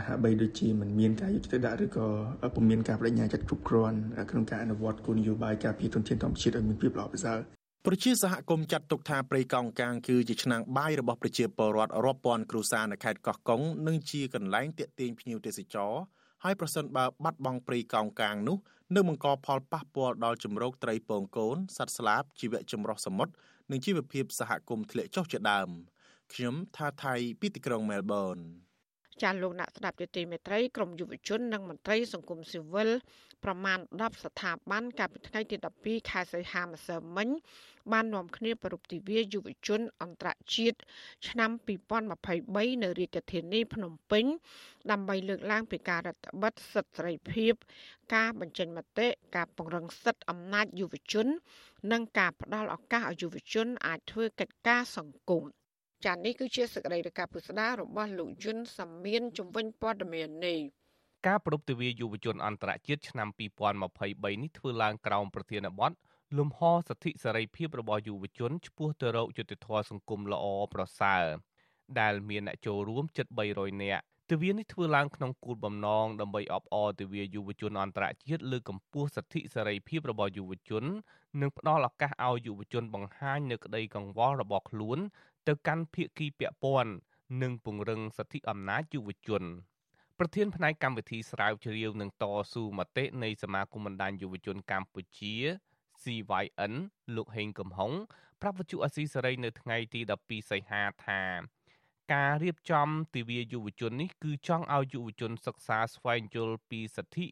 ហាក់បីដូចជាមិនមានការយកចិត្តទុកដាក់ឬក៏ពុំមានការបដិញ្ញាចិត្តគ្រប់គ្រាន់ក្នុងការអនុវត្តគោលនយោបាយការពារធនធានធម្មជាតិឲ្យមានភាពល្អប្រសើរប្រជាសហគមន៍ចាត់ទុកថាព្រៃកោងកាងគឺជាឆ្នាំងបាយរបស់ប្រជាពលរដ្ឋរាប់ពាន់គ្រួសារនៅខេត្តកោះកុងនិងជាកន្លែងទាក់ទាញភ្ញៀវទេសចរហើយប្រសិនបើបាត់បង់ព្រៃកោងកាងនោះ នឹងបង្កផលប៉ះពាល់ដល់ជំរកត្រីពងកូនសត្វស្លាបជីវៈចម្រុះសមុទ្រនិងជីវភាពសហគមន៍ធ្លាក់ចុះជាដើមខ្ញុំថាថៃពីទីក្រុងមែលប៊នចាលោកអ្នកស្ដាប់យុតិមេត្រីក្រមយុវជននិងមន្ត្រីសង្គមស៊ីវិល ប្រមាណ10ស្ថាប័នកាលពីថ្ងៃទី12ខែសីហាម្សិលមិញ បាននាំគ្នាប្រពៃទិវាយុវជនអន្តរជាតិឆ្នាំ2023នៅរាជធានីភ្នំពេញ ដើម្បីលើកឡើងពីការរដ្ឋបិទសិទ្ធិសេរីភាព ការបញ្ចេញមតិការពង្រឹងសិទ្ធិអំណាចយុវជន និងការផ្ដល់ឱកាសឲ្យយុវជន អាចធ្វើកិច្ចការសង្គមចា៎នេះគឺជាសកម្មភាពពុស្ដារបស់លោកយុនសាមៀនជំវិញព័ត៌មាននេះ ការប្រពៃទិវាយុវជនអន្តរជាតិឆ្នាំ2023នេះធ្វើឡើងក្រោមប្រធានបទលំហសិទ្ធិសេរីភាពរបស់យុវជនឆ្ពោះទៅរកយុត្តិធម៌សង្គមល្អប្រសើរដែលមានអ្នកចូលរួមជិត300នាក់ទិវានេះធ្វើឡើងក្នុងគោលបំណងដើម្បីអបអរទិវាយុវជនអន្តរជាតិលើកកម្ពស់សិទ្ធិសេរីភាពរបស់យុវជន និងផ្ដល់ឱកាសឲ្យយុវជនបង្ហាញនៅក្តីកង្វល់របស់ខ្លួន ទៅកាន់ភាគីពាក់ព័ន្ធនិងពង្រឹងសិទ្ធិអំណាចយុវជន ប្រធានផ្នែកកម្មវិធីស្រាវជ្រាវនឹងតស៊ូមតិនៃសមាគមបណ្ដាញយុវជនកម្ពុជា CYN លោកហេងកំហុងប្រាប់វិទ្យុអស៊ីសេរីនៅថ្ងៃទី12សីហាថាការរៀបចំទិវាយុវជននេះគឺចង់ឲ្យយុវជនសិក្សាស្វែងយល់ពីសិទ្ធិ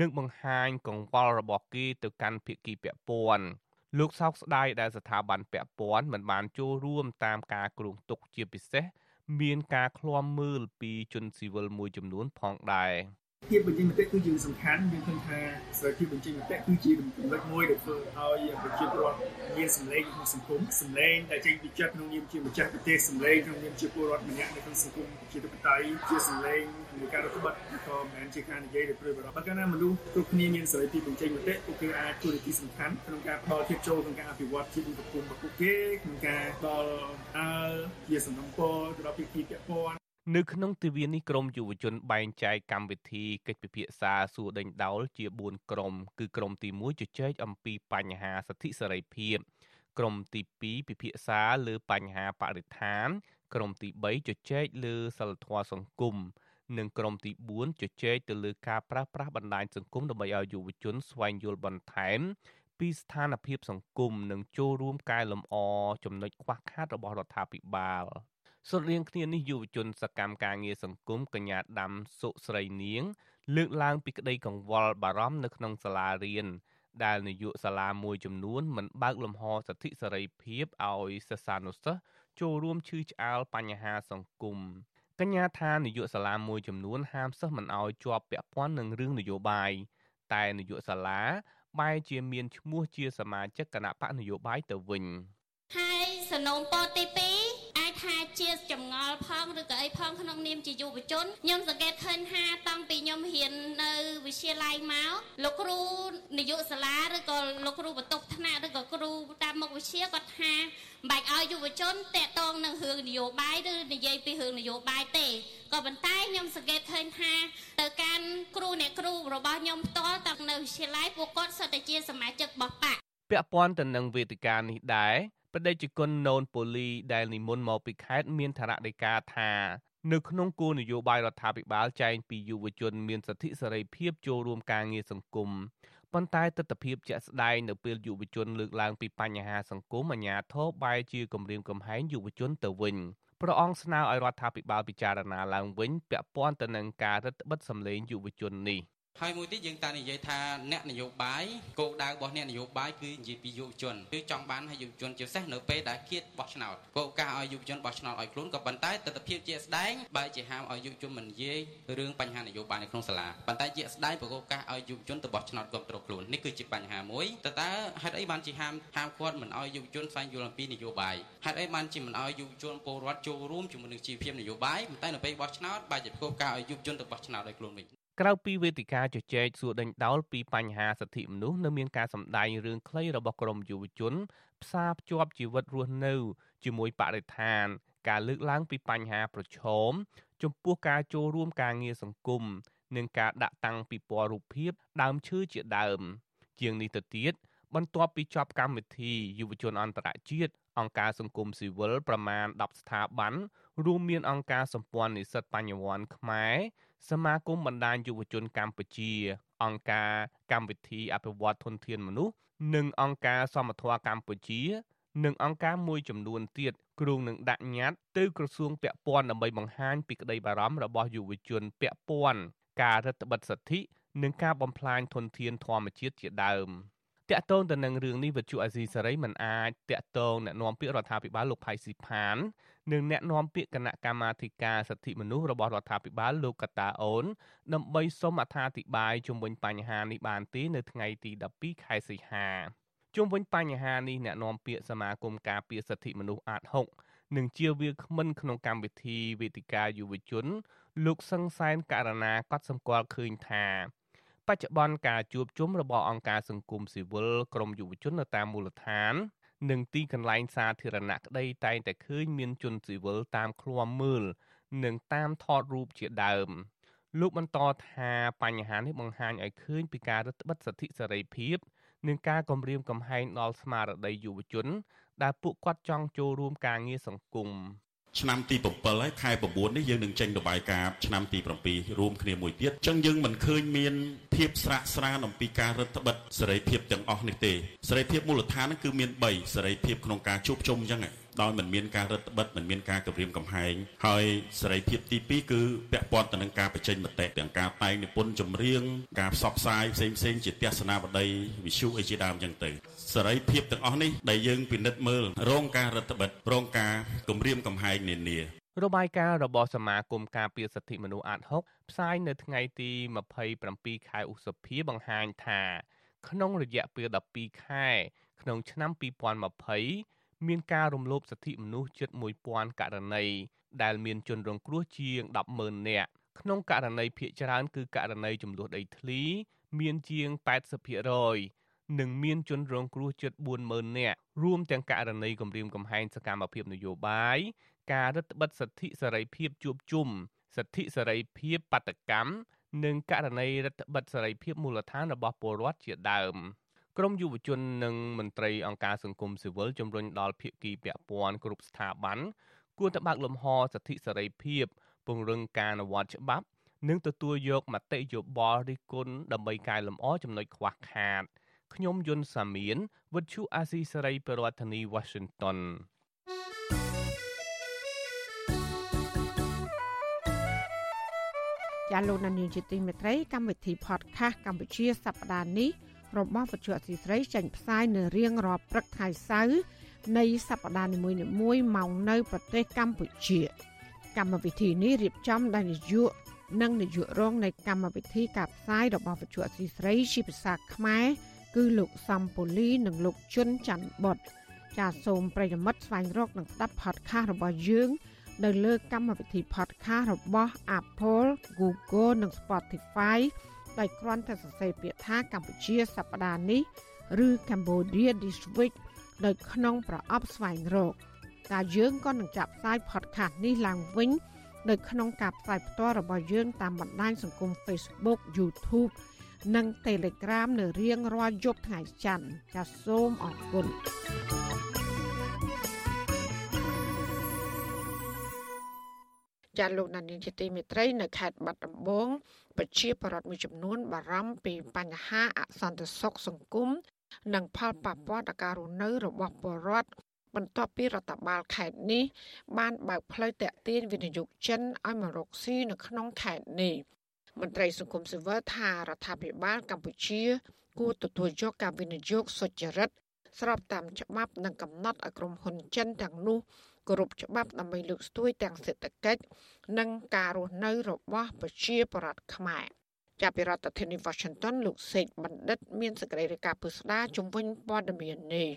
និងបង្ហាញកង្វល់របស់គេទៅកាន់ភាគីពាក់ព័ន្ធលោកសោកស្ដាយដែលស្ថាប័នពាក់ព័ន្ធមិនបានចូលរួមតាមការគ្រោងទុកជាពិសេស មានការឃ្លាំមើលពីជនស៊ីវិលមួយចំនួនផងដែរ ភាពបញ្ចេញមតិគឺយើងសំខាន់យើងឃើញថាសេរីភាពបញ្ចេញមតិគឺជាចំណុចមួយដែលធ្វើឲ្យប្រជាពលរដ្ឋមានសម្លេងក្នុងសង្គមសម្លេងដែលចេញពីចិត្តក្នុងនាមជាម្ចាស់ប្រទេសសម្លេងក្នុងនាមជាពលរដ្ឋម្នាក់នៅក្នុងសង្គមជាធិបតេយ្យជាសម្លេងនៃការរដ្ឋបတ်ក៏មិនមែនជាការនិយាយដោយព្រួយបារម្ភបើកាលណាមនុស្សគ្រប់គ្នាមានសេរីភាពបញ្ចេញមតិពួកគេអាចជួយនីតិសំខាន់ក្នុងការផ្ដល់ភាពចូលក្នុងការអភិវឌ្ឍជាសង្គមរបស់ពួកគេក្នុងការផ្ដល់អើជាសំណពរទៅដល់ភាគីពាក់ព័ន្ធ នៅក្នុងទិវានេះក្រមយុវជនបែងចែកកម្មវិធីកិច្ចពិភាក្សាសួរដេញដោលជា4ក្រុមគឺក្រុមទី1ជជែកអំពីបញ្ហាសិទ្ធិសេរីភាពក្រុមទី2ពិភាក្សាលើបញ្ហាបរិស្ថានក្រុមទី3ជជែកលើសិលធម៌សង្គមនិងក្រុមទី4ជជែកទៅលើការប្រាស្រ័យបណ្ដាញសង្គមដើម្បីឲ្យយុវជនស្វែងយល់បន្ថែមពីស្ថានភាពសង្គមនិងចូលរួមកែលម្អចំណុចខ្វះខាតរបស់រដ្ឋាភិបាល ស្រដៀងគ្នានេះយុវជនសកម្មការងារសង្គមកញ្ញាដាំសុស្រីនាង លើកឡើងពីក្តីកង្វល់បារម្ភនៅក្នុងសាលារៀនដែលនាយកសាលាមួយចំនួនមិនបើកលំហសិទ្ធិសេរីភាពឲ្យសិស្សានុសិស្សចូលរួមឈឺឆ្អាលបញ្ហាសង្គមកញ្ញាថានាយកសាលាមួយចំនួនហាមសិស្សមិនឲ្យជាប់ពាក់ព័ន្ធនឹងរឿងនយោបាយតែនាយកសាលាបែរជាមានឈ្មោះជាសមាជិកគណៈបកនយោបាយទៅវិញហើយសនំពរទី2 ថាជាចម្ងល់ផងឬក៏អីផងក្នុងនាមជាយុវជនខ្ញុំសង្កេតឃើញថាតាំងពីខ្ញុំរៀននៅវិទ្យាល័យមកលោកគ្រូនាយកសាលាឬក៏លោកគ្រូបន្ទប់ថ្នាក់ឬក៏គ្រូតាមមុខវិជ្ជាគាត់ថាមិនបាច់ឲ្យយុវជនតាក់ទងនឹងរឿងនយោបាយឬនិយាយពីរឿងនយោបាយទេក៏ប៉ុន្តែខ្ញុំសង្កេតឃើញថាទៅកាន់គ្រូអ្នកគ្រូរបស់ខ្ញុំផ្ទាល់តាំងនៅវិទ្យាល័យពួកគាត់សុទ្ធតែជាសមាជិករបស់បកពាក់ព័ន្ធទៅនឹងវេទិកានេះដែរ បដិជគុណណូនប៉ូលីដែលនិមន្តមកពីខេត្តមានឋានៈដីកាថានៅក្នុងគោលនយោបាយរដ្ឋាភិបាលចែងពីយុវជនមានសិទ្ធិសេរីភាពចូលរួមការងារសង្គមប៉ុន្តែទស្សនវិជ្ជាជាក់ស្ដែងនៅពេលយុវជនលើកឡើងពីបញ្ហាសង្គមអាញាធរបែរជាគម្រាមកំហែងយុវជនទៅវិញព្រះអង្គស្នើឲ្យរដ្ឋាភិបាលពិចារណាឡើងវិញពាក់ព័ន្ធទៅនឹងការរឹតបន្តឹងសម្លេងយុវជននេះ។ ហើយមួយទៀតយើងតែនិយាយថាអ្នកនយោបាយគោលដៅរបស់អ្នកនយោបាយគឺនិយាយពីយុវជនគឺចង់បានឲ្យយុវជនជាពិសេសនៅពេលដែលគៀតបោះឆ្នោតគោលការណ៍ឲ្យយុវជនបោះឆ្នោតឲ្យខ្លួនក៏ប៉ុន្តែទស្សនវិជ្ជាជាស្ដែងបែរជាហាមឲ្យយុវជនមិននិយាយរឿងបញ្ហានយោបាយនៅក្នុងសាលាប៉ុន្តែជាស្ដែងប្រកបការឲ្យយុវជនទៅបោះឆ្នោតគ្រប់គ្រងខ្លួននេះគឺជាបញ្ហាមួយតើតើហេតុអីបានជាហាមហាមគាត់មិនឲ្យយុវជនស្វែងយល់អំពីនយោបាយហេតុអីបានជាមិនឲ្យយុវជនពលរដ្ឋចូលរួមជាមួយនឹងជីវភាពនយោបាយប៉ុន្តែនៅពេលបោះឆ្នោតបែរជាប្រកបការឲ្យយុវជនទៅបោះឆ្នោតឲ្យខ្លួនវិញ ក្រៅពីវេទិកាជជែកសួរដេញដោលពីបញ្ហាសិទ្ធិមនុស្សនៅមានការសម្ដែងរឿងខ្លីរបស់ក្រមយុវជន ផ្សារភ្ជាប់ជីវិតរស់នៅជាមួយបរិស្ថាន ការលើកឡើងពីបញ្ហាប្រឈមចំពោះការចូលរួមការងារសង្គមនិងការដាក់តាំងពិព័រណ៍រូបភាពដើមឈើជាដើម ជាងនេះទៅទៀតបន្ទាប់ពីចប់កម្មវិធីយុវជនអន្តរជាតិអង្គការសង្គមស៊ីវិលប្រមាណ10ស្ថាប័នរួមមានអង្គការសម្ព័ន្ធនិស្សិតបញ្ញវន្តខ្មែរ សមាគមបណ្ដាញយុវជនកម្ពុជា អង្គការកម្មវិធីអភិវឌ្ឍធនធានមនុស្សនិងអង្គការសមត្ថៈកម្ពុជា និងអង្គការមួយចំនួនទៀតគ្រងនឹងដាក់ញត្តិទៅក្រសួងពាក់ព័ន្ធដើម្បីបង្ហាញពីក្តីបារម្ភរបស់យុវជនពាក់ព័ន្ធការរដ្ឋបិទសិទ្ធិនិងការបំផ្លាញធនធានធម្មជាតិជាដើម តកតងទៅនឹងរឿងនេះវិទ្យុអាស៊ីសេរីមិនអាចតកតងអ្នកនាំពាក្យរដ្ឋាភិបាលលោកផៃស៊ីផាននិងអ្នកនាំពាក្យគណៈកម្មាធិការសិទ្ធិមនុស្សរបស់រដ្ឋាភិបាលលោកកតាអូនដើម្បីសុំអត្ថាធិប្បាយជុំវិញបញ្ហានេះបានទេនៅថ្ងៃទី12ខែសីហាជុំវិញបញ្ហានេះអ្នកនាំពាក្យសមាគមការពារសិទ្ធិមនុស្សអាត6និងជាវាគ្មិនក្នុងកម្មវិធីវេទិកាយុវជន លោកសង្សានករណាក៏សម្គាល់ឃើញថា បច្ចុប្បន្នការជួបជុំរបស់អង្គការសង្គមស៊ីវិលក្រមយុវជននៅតាមមូលដ្ឋាន និងទីកន្លែងសាធារណៈក្តីតែងតែឃើញមានជនស៊ីវិលតាមឃ្លាំមើលនិងតាមថតរូបជាដើមលោកបន្តថាបញ្ហានេះបង្ហាញឲ្យឃើញពីការរឹតបន្តឹងសិទ្ធិសេរីភាពនិងការគំរាមកំហែងដល់ស្មារតីយុវជន ដែលពួកគាត់ចង់ចូលរួមការងារសង្គម ឆ្នាំទី7ហើយខែ9នេះយើងនឹងចេញរបាយការណ៍ឆ្នាំទី7រួមគ្នាមួយទៀតអញ្ចឹងយើងមិនឃើញមានភាពស្រាក់ស្រានអំពីការរដ្ឋបិទសេរីភាពទាំងអស់នេះទេសេរីភាពមូលដ្ឋានគឺមាន3សេរីភាពក្នុងការជួបជុំអញ្ចឹងដោយមិនមានការរដ្ឋបិទមិនមានការគម្រាមកំហែងហើយសេរីភាពទី2គឺពាក់ព័ន្ធទៅនឹងការបញ្ចេញមតិទាំងការតែងនិពន្ធចម្រៀងការផ្សព្វផ្សាយផ្សេងផ្សេងជាទស្សនាបតីវិទ្យុអីជាដើមអញ្ចឹងទៅ សេរីភាពទាំងអស់នេះដែលយើងពិនិត្យមើលរងការរដ្ឋបិទរងការគម្រាមកំហែងនានារបាយការណ៍របស់សមាគមការពារសិទ្ធិមនុស្សអាត6ផ្សាយនៅថ្ងៃទី27ខែឧសភាបង្ហាញថា ក្នុងរយៈពេល12ខែ ក្នុងឆ្នាំ2020មានការរំលោភសិទ្ធិមនុស្សជិត1000ករណីដែលមានជនរងគ្រោះជាង100,000នាក់ក្នុងករណីភ ieck ច្រើនគឺករណីចំនួនដីធ្លី មានជាង80% និងមានជនរងគ្រោះជិត40000នាក់រួមទាំងករណីគំរាមកំហែងសកម្មភាពនយោបាយការរឹតបន្តឹងសិទ្ធិសេរីភាពជួបជុំសិទ្ធិសេរីភាពបដកម្មនិងករណីរដ្ឋបិទសេរីភាពមូលដ្ឋានរបស់ពលរដ្ឋជាដើមក្រមយុវជននិងមន្ត្រីអង្គការសង្គមស៊ីវិលជំរុញដល់ភាគីពាក់ព័ន្ធគ្រប់ស្ថាប័នគួរតែបើកលំហសិទ្ធិសេរីភាពពង្រឹងការអនុវត្តច្បាប់ និងទទួលយកមតិយោបល់រិះគន់ដើម្បីកែលម្អចំណុចខ្វះខាត ខ្ញុំយុនសាមៀនវិទ្យុអាស៊ីសេរីប្រធានាធិបតី Washington ជាលោកនានីជាទីមេត្រីកម្មវិធី podcast កម្ពុជាសប្តាហ៍នេះរបស់វិទ្យុអសីស្រីចេញផ្សាយនៅរៀងរាល់ព្រឹកថ្ងៃសៅរ៍នៃសប្តាហ៍នីមួយៗមកនៅប្រទេសកម្ពុជា កម្មវិធីនេះរៀបចំដោយនាយកនិងនាយករងនៃកម្មវិធីការផ្សាយរបស់វិទ្យុអសីស្រីជាភាសាខ្មែរ គឺលោកសំពូលីនិងលោកជុនច័ន្ទបុតចាសសូមប្រិយមិត្តស្វែងរកនិងស្ដាប់ podcast របស់យើង នៅលើកម្មវិធី podcast របស់ Apple, Google និង Spotify ដោយគ្រាន់តែសរសេរពាក្យថាកម្ពុជាសប្តាហ៍នេះឬ Cambodia This Week ដោយក្នុងប្រអប់ស្វែងរកតែយើងក៏នឹងចាប់ផ្សាយ podcast នេះឡើងវិញនៅក្នុងការផ្សាយផ្ទាល់របស់យើងតាមបណ្ដាញសង្គម Facebook, YouTube និង Telegram នៅរៀងរាល់យប់ថ្ងៃច័ន្ទចាសសូមអរគុណចាលោកណានីជាទីមេត្រីនៅខេត្តបាត់ដំបងប្រជាពលរដ្ឋមួយចំនួន បារម្ភពីបញ្ហាអសន្តិសុខសង្គមនិងផលប៉ះពាល់ដល់ការរស់នៅរបស់ពលរដ្ឋបន្ទាប់ពីរដ្ឋបាលខេត្តនេះបានបើកផ្លូវតាក់ទាញវិនិយោគចិនឲ្យមករកស៊ីនៅក្នុងខេត្តនេះ មន្ត្រីសង្គមស៊ីវិលថារដ្ឋាភិបាលកម្ពុជា គួរទទួលយកការវិនិយោគសុចរិតស្របតាមច្បាប់និងកំណត់ឲ្យក្រុមហ៊ុនចិនទាំងនោះគោរពច្បាប់ដើម្បីលើកស្ទួយទាំងសេដ្ឋកិច្ចនិងការរស់នៅរបស់ប្រជាពលរដ្ឋខ្មែរចាប់ពីរដ្ឋធានី Washington លោកសេកបណ្ឌិត មានសេចក្តីរាយការណ៍ពុស្ដាជំវិញព័ត៌មាននេះ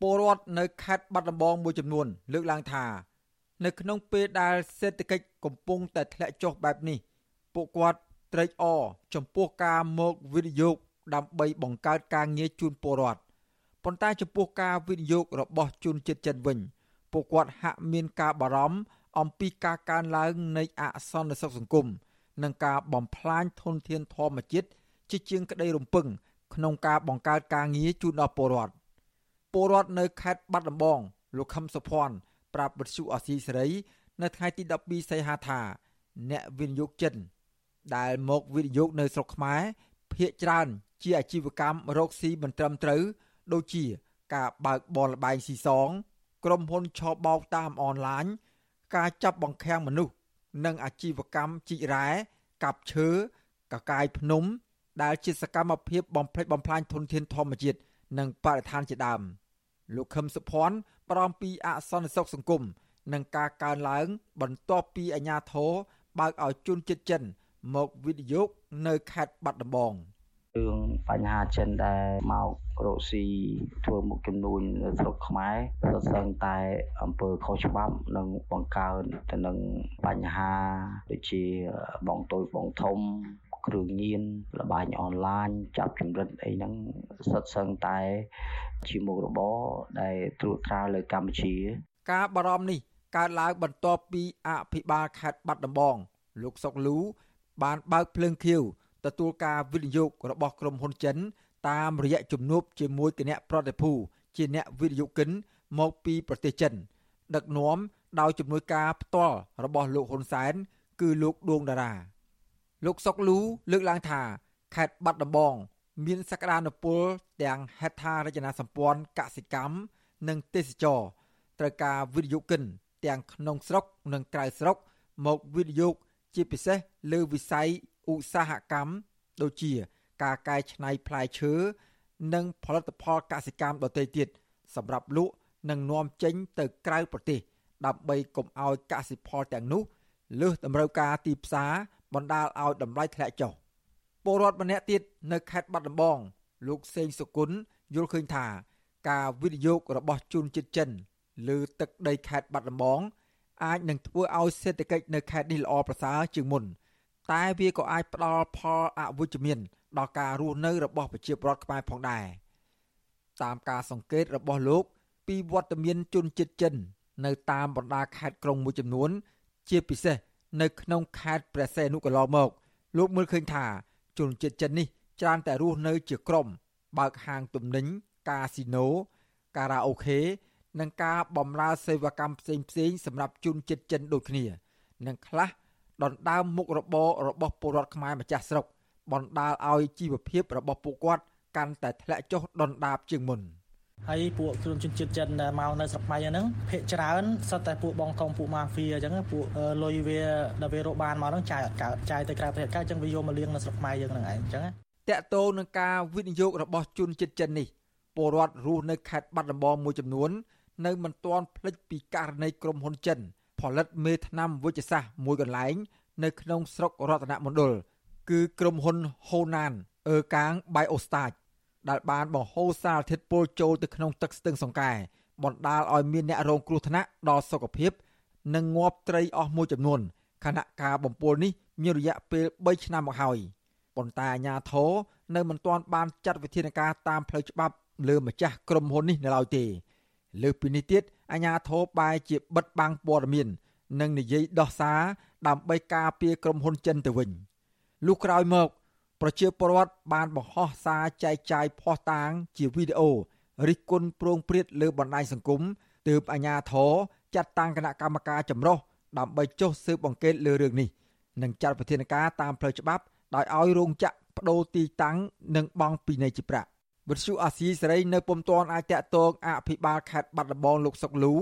ពលរដ្ឋនៅខេត្តបាត់ដំបងមួយចំនួន លើកឡើងថា នៅក្នុងពេលដែលសេដ្ឋកិច្ចកំពុងតែធ្លាក់ចុះបែបនេះ ពួកគាត់ត្រេកអរចំពោះការមកវិនិយោគដើម្បីបង្កើតការងារជូនពលរដ្ឋប៉ុន្តែចំពោះការវិនិយោគរបស់ជនជាតិចិនវិញពួកគាត់ហាក់មានការបារម្ភអំពីការកើនឡើងនៃអសន្តិសុខសង្គមនិងការបំផ្លាញធនធានធម្មជាតិជាជាងក្តីរំពឹង ក្នុងការបង្កើតការងារជូនដល់ពលរដ្ឋពលរដ្ឋនៅខេត្តបាត់ដំបងលោកខឹមសុភ័ណ្ឌប្រាប់វិទ្យុអសីសេរី នៅថ្ងៃទី12សីហាថា អ្នកវិនិយោគចិន ដែលមកវិនិយោគនៅស្រុកខ្មែរភ ieck ច្រើន ជាអាជីវកម្មរកស៊ីមិនត្រឹមត្រូវដូចជា ការបើកបនលបែងស៊ីសង ក្រុមហ៊ុនឆបោកតាមអនឡាញការចាប់បង្ខាំងមនុស្សនិងអាជីវកម្មជីករ៉ែកាប់ឈើកកាយភ្នំ ដែលជាសកម្មភាពបំផ្លិចបំផ្លាញធនធានធម្មជាតិនិងបរិស្ថានជាដើមលោកខឹមសុភ័ណ្ឌប្រំពីអសន្តិសុខសង្គមនិងការកើនឡើង បន្ទាប់ពីអាជ្ញាធរបើកឲ្យជនជាតិចិន មកវិនិយោគនៅខេត្តបាត់ដំបង។រឿងបញ្ហាចិនដែលមករកស៊ីធ្វើមុខជំនួញនៅស្រុកខ្មែរប្រសឹងតែអង្គើខុសច្បាប់និងបង្កើនទៅនឹងបញ្ហាដូចជាបងតូចបងធំគ្រឿងញៀនលបែងអនឡាញចាប់ចម្រិតអីហ្នឹងសុទ្ធសឹងតែជាមុខរបរដែលត្រួតត្រាលើកម្ពុជា ការបារម្ភនេះកើតឡើងបន្ទាប់ពីអភិបាលខេត្តបាត់ដំបង លោកសុកលូ បានបើកភ្លើងខៀវទទួលការវិនិយោគរបស់ក្រុមហ៊ុនចិន តាមរយៈជំនួបជាមួយគណៈប្រតិភូជាអ្នកវិនិយោគិនមកពីប្រទេសចិន ដឹកនាំដោយជំនួយការផ្ទាល់របស់លោកហ៊ុនសែន គឺលោកដួងតារាលោកសុកលូលើកឡើងថាខេត្តបាត់ដំបង មានសក្តានុពលទាំងហេដ្ឋារចនាសម្ព័ន្ធកសិកម្មនិងទេសចរត្រូវការវិនិយោគិន ទាំងក្នុងស្រុកនិងក្រៅស្រុកមកវិនិយោគ ជាពិសេសលើវិស័យឧស្សាហកម្មដូចជា ការកែច្នៃផ្លែឈើនិងផលិតផលកសិកម្មដទៃទៀតសម្រាប់លក់និងនាំចេញទៅក្រៅប្រទេស ដើម្បីកុំឲ្យកសិផលទាំងនោះលើសតម្រូវការទីផ្សារបណ្ដាលឲ្យតម្លៃធ្លាក់ចុះពលរដ្ឋម្នាក់ទៀតនៅខេត្តបាត់ដំបងលោកសេងសុគន្ធយល់ឃើញថា ការវិនិយោគរបស់ជនជាតិចិនលើទឹកដីខេត្តបាត់ដំបង អាចនឹងធ្វើឲ្យសេដ្ឋកិច្ចនៅខេត្តនេះល្អប្រសើរជាងមុន តែវាក៏អាចផ្ដល់ផលអវិជ្ជមានដល់ការរស់នៅរបស់ប្រជាពលរដ្ឋខ្មែរផងដែរតាមការសង្កេតរបស់លោក ពីវត្តមានជនជាតិចិន នៅតាមបណ្ដាខេត្តក្រុងមួយចំនួន ជាពិសេសនៅក្នុងខេត្តព្រះសីហនុកន្លងមក លោកមើលឃើញថា ជនជាតិចិននេះច្រើនតែរស់នៅជាក្រុមបើកហាងទំនិញកាស៊ីណូការ៉ាអូខេ និងការបម្រើសេវាកម្មផ្សេងផ្សេងសម្រាប់ជនជាតិចិនដូចគ្នា និងខ្លះដណ្ដើមមុខរបររបស់ពលរដ្ឋខ្មែរម្ចាស់ស្រុកបណ្ដាលឲ្យជីវភាពរបស់ពួកគាត់កាន់តែធ្លាក់ចុះដុនដាបជាងមុនហើយពួកជនជនជាតិចិនដែលមកនៅស្រុកខ្មែរហ្នឹងភាគច្រើនសិតតែពួកបងកងពួកម៉ាហ្វៀអញ្ចឹងពួកលុយវាដល់វារកបានមកហ្នឹងចាយអត់កើតចាយទៅក្រៅប្រទេសកើតអញ្ចឹងវាយកមកលៀងនៅស្រុកខ្មែរយើងហ្នឹងឯងអញ្ចឹងតកតោនឹងការវិនិយោគរបស់ជនជាតិចិននេះពលរដ្ឋរស់នៅខេត្តបាត់ដំបងមួយចំនួន នៅមិនទាន់ភ្លេចពីករណីក្រុមហ៊ុនចិន ផលិតមេថ្នាំវិជ្ជសាស្ត្រមួយកន្លែង នៅក្នុងស្រុករតនមណ្ឌលគឺក្រុមហ៊ុន Honan អឺកាង Biostage ដែលបានបង្ហូរសារធាតុពុលចូលទៅក្នុងទឹកស្ទឹងសង្កែបណ្ដាលឲ្យមានអ្នករងគ្រោះថ្នាក់ដល់សុខភាព និងងាប់ត្រីអស់មួយចំនួនខណៈការបំពុលនេះមានរយៈពេល3ឆ្នាំមកហើយប៉ុន្តែអាជ្ញាធរនៅមិនទាន់បានចាត់វិធានការតាមផ្លូវច្បាប់លើម្ចាស់ក្រុមហ៊ុននេះនៅឡើយទេ លើពីនេះទៀតអាញាធរបែជាបិទបាំងព័ត៌មាននិងនិយាយដោះសារដើម្បីការពារក្រុមហ៊ុនចិនទៅវិញលុះក្រោយមក ប្រជាពលរដ្ឋបានបង្ហោះសារចែកចាយភស្តុតាងជាវីដេអូរិះគន់ប្រងព្រាតលើបណ្ដាញសង្គមទើបអាញាធរចាត់តាំងគណៈកម្មការចម្រុះដើម្បីចុះស៊ើបអង្កេតលើរឿងនេះនិងចាត់វិធានការតាមផ្លូវច្បាប់ដោយឲ្យរោងចក្របដូរទីតាំងនិងបង់ពីនៃជាប្រាក់ វិទ្យុអាស៊ីសេរីនៅពុំទាន់អាចតាក់ទងអភិបាលខេត្តបាត់ដំបងលោកសុកលូ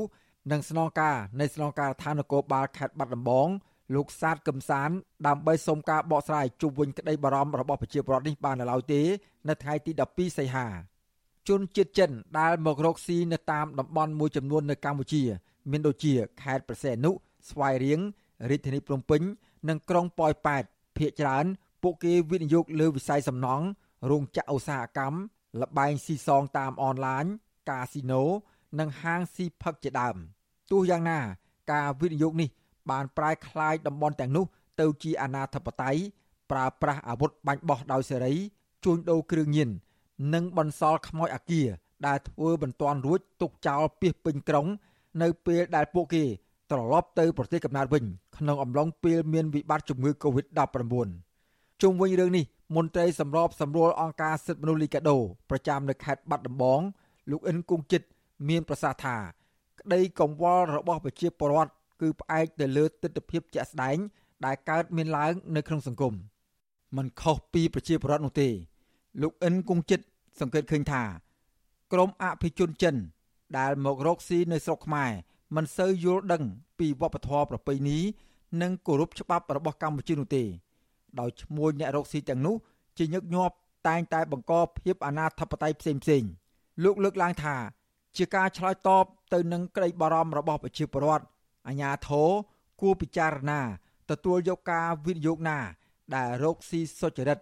និងស្នងការនៃស្នងការដ្ឋាននគរបាលខេត្តបាត់ដំបងលោកសាទកឹមសានដើម្បីសុំការបកស្រាយជុំវិញក្តីបារម្ភរបស់ប្រជាពលរដ្ឋនេះបាននៅឡើយទេ នៅថ្ងៃទី12សីហាជនជាតិចិនដែលមករកស៊ីនៅតាមតំបន់មួយចំនួននៅកម្ពុជា មានដូចជាខេត្តប្រសេនុស្វាយរៀងរាជធានីភ្នំពេញ និងក្រុងប៉ោយប៉ែតភ ieck ច្រើន ពួកគេវិនិយោគលើវិស័យសំណង់រោងចក្រឧស្សាហកម្ម លបែងស៊ីសងតាមអនឡាញកាស៊ីណូនិងហាងស៊ីផឹកជាដើមទោះយ៉ាងណា ការវិនិយោគនេះ បានប្រែក្លាយតំបន់ទាំងនោះ ទៅជាអាណាធិបតេយ្យប្រើប្រាស់អាវុធបាញ់បោះដោយសេរីជួញដូរគ្រឿងញៀននិងបន្សល់ខ្មោចអាគារដែលធ្វើបន្ទាន់រួចទុកចោលពីពេញក្រុង នៅពេលដែលពួកគេត្រឡប់ទៅប្រទេសកំណើតវិញ ក្នុងអំឡុងពេលមានវិបត្តិជំងឺ Covid-19 ជុំវិញរឿងនេះ មន្ត្រីសម្របសម្រួលអង្គការសិទ្ធិមនុស្សលីកាដូប្រចាំនៅខេត្តបាត់ដំបង លោកអិនគង្គចិត្តមានប្រសាសន៍ថា ក្តីកង្វល់របស់ប្រជាពលរដ្ឋគឺផ្អែកទៅលើទស្សនវិជ្ជាជាក់ស្ដែង ដែលកើតមានឡើងនៅក្នុងសង្គមมันខុសពីប្រជាពលរដ្ឋនោះទេ លោកអិនគង្គចិត្តសង្កេតឃើញថាក្រមអភិជនចិន ដែលមករកស៊ីនៅស្រុកខ្មែរមិនសូវយល់ដឹងពីវប្បធម៌ប្រពៃណីនិងគោរពច្បាប់របស់កម្ពុជានោះទេ ដោយឈ្មោះអ្នករកស៊ីទាំងនោះជាញឹកញាប់តែងតែបង្កភាពអនាធបត័យផ្សេងផ្សេងលោកលើកឡើងថា ជាការឆ្លើយតបទៅនឹងក្តីបារម្ភរបស់ប្រជាពលរដ្ឋអាជ្ញាធរគួរពិចារណា ទទួលយកការវិនិយោគណា ដែលរកស៊ីសុចរិត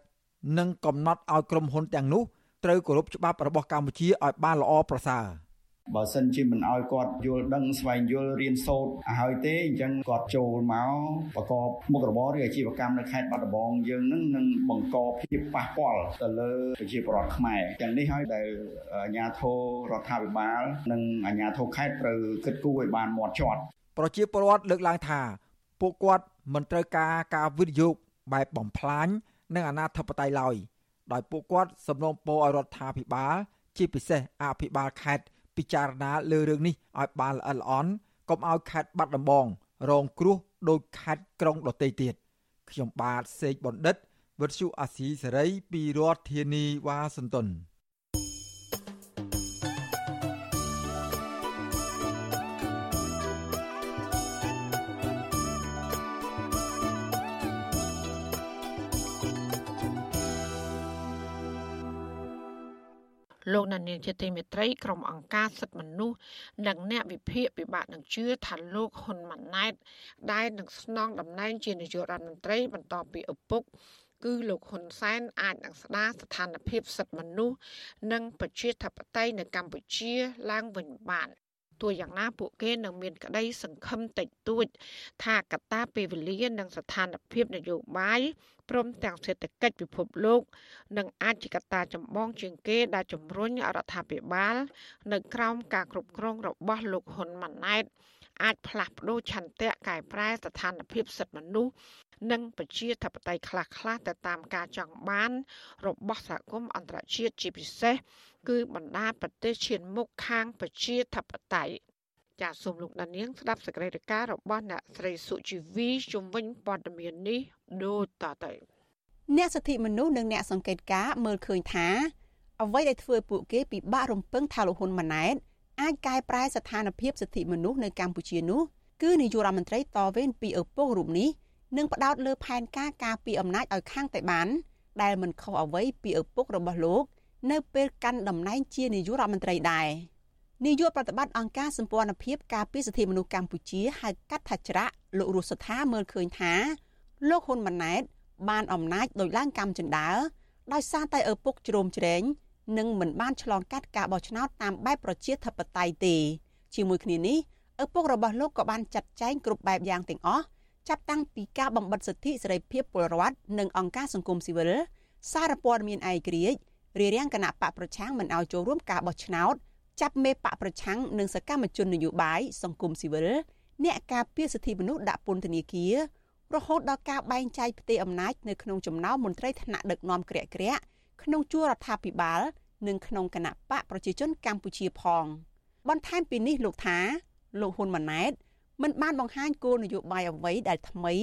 និងកំណត់ឲ្យក្រុមហ៊ុនទាំងនោះត្រូវគោរពច្បាប់របស់កម្ពុជាឲ្យបានល្អប្រសើរ។ បើសិនជាមិនអោយគាត់យល់ដឹងស្វែងយល់រៀនសូត្រឲ្យហើយទេអញ្ចឹងគាត់ចូលមកប្រកបមុខរបរឬអាជីវកម្មនៅខេត្តបាត់ដំបងយើងនឹងនឹងបង្កភាពប៉ះពាល់ទៅលើប្រជាពលរដ្ឋខ្មែរទាំងនេះហើយដែលអាជ្ញាធររដ្ឋាភិបាល និងអាជ្ញាធរខេត្តត្រូវគិតគូរឲ្យបានម៉ត់ចត់ប្រជាពលរដ្ឋលើកឡើងថាពួកគាត់មិនត្រូវការការវិនិយោគបែបបំផ្លាញនិងអាណាធិបតេយ្យឡើយដោយពួកគាត់សំណូមពរឲ្យរដ្ឋាភិបាលជាពិសេសអភិបាលខេត្ត ពិចារណាលើរឿងនេះឲ្យបានល្អិតល្អន់កុំឲ្យខេត្តបាត់ដំបង រងគ្រោះដោយខេត្តក្រុងដទៃទៀតខ្ញុំបាទសេកបណ្ឌិតវិទ្យុអាស៊ីសេរីពីរដ្ឋធានីវ៉ាស៊ីនតោន លោកណានៀងជាទីមេត្រីក្រុមអង្គការសិទ្ធិមនុស្សនិងអ្នកវិភាគពិបាកនឹងជឿថាលោកហ៊ុនម៉ាណែតដែលនឹងស្នងតំណែងជានាយករដ្ឋមន្ត្រីបន្តពីឪពុកគឺលោកហ៊ុនសែនអាចនឹងស្ដារស្ថានភាពសិទ្ធិមនុស្សនិងប្រជាធិបតេយ្យនៅកម្ពុជាឡើងវិញបានទោះយ៉ាងណាពួកគេនៅមានក្តីសង្ឃឹមតិចតួច ថាកត្តាពេលវេលានិងស្ថានភាពនយោបាយ ព្រមទាំងសេដ្ឋកិច្ចពិភពលោកនឹងអាចជាកត្តាចម្បងជាងគេដែលជំរុញរដ្ឋាភិបាល នៅក្រោមការគ្រប់គ្រងរបស់លោកហ៊ុនម៉ាណែតអាចផ្លាស់ប្តូរឆន្ទៈកែប្រែស្ថានភាពសិទ្ធិមនុស្សនិងប្រជាធិបតេយ្យខ្លះៗទៅតាមការចង់បាន របស់សហគមន៍អន្តរជាតិជាពិសេសគឺបណ្ដាប្រទេសឈានមុខខាងប្រជាធិបតេយ្យ ចាសសូមលោកដានៀងស្ដាប់សេចក្តីរាយការណ៍របស់អ្នកស្រីសុជីវីជំវិញព័ត៌មាននេះដូចតទៅអ្នកសិទ្ធិមនុស្សនិងអ្នកសង្កេតការមើលឃើញថាអ្វីដែលធ្វើពួកគេពិបាករំពឹងថាលោកហ៊ុនម៉ាណែតអាចកែប្រែស្ថានភាពសិទ្ធិមនុស្សនៅកម្ពុជានោះគឺនាយករដ្ឋមន្ត្រីតវេនពីឪពុករូបនេះនឹងផ្ដោតលើផែនការការពីអំណាចឲ្យខាងតៃបាន ដែលមិនខុសអ្វីពីឪពុករបស់លោក នៅពេលកាន់តំណែងជានាយករដ្ឋមន្ត្រីដែរ នាយកប្រតិបត្តិអង្គការសម្ព័ន្ធភាពការពារសិទ្ធិមនុស្សកម្ពុជាហៅកាត់ថាច្រាក់លោករស់សថាមើលឃើញថាលោកហ៊ុនម៉ាណែត បានអំណាចដោយឡើងកម្មចិន្តាដោយសារតែឪពុកជ្រោមជ្រែងនិងមិនបានឆ្លងកាត់ការបោះឆ្នោតតាមបែបប្រជាធិបតេយ្យទេ ជាមួយគ្នានេះឪពុករបស់លោកក៏បានចាត់ចែងគ្រប់បែបយ៉ាងទាំងអស់ចាប់តាំងពីការបំបិទសិទ្ធិសេរីភាពពលរដ្ឋនិងអង្គការសង្គមស៊ីវិលសារព័ត៌មានឯករាជ្យរារាំងគណៈបកប្រឆាំងមិនឲ្យចូលរួមការបោះឆ្នោត ចាប់មេបកប្រឆាំងនិងសកម្មជននយោបាយសង្គមស៊ីវិលអ្នកការពារសិទ្ធិមនុស្សដាក់ពន្ធនាគាររហូតដល់ការបែងចែកផ្ទៃអំណាចនៅក្នុងចំណោមមន្ត្រីថ្នាក់ដឹកនាំក្រាក់ក្រាក់ក្នុងជួររដ្ឋាភិបាល និងក្នុងគណៈបកប្រជាជនកម្ពុជាផង បន្ថែមពីនេះលោកថាលោកហ៊ុនម៉ាណែតមិនបានបង្ហាញគោលនយោបាយអ្វីដែលថ្មី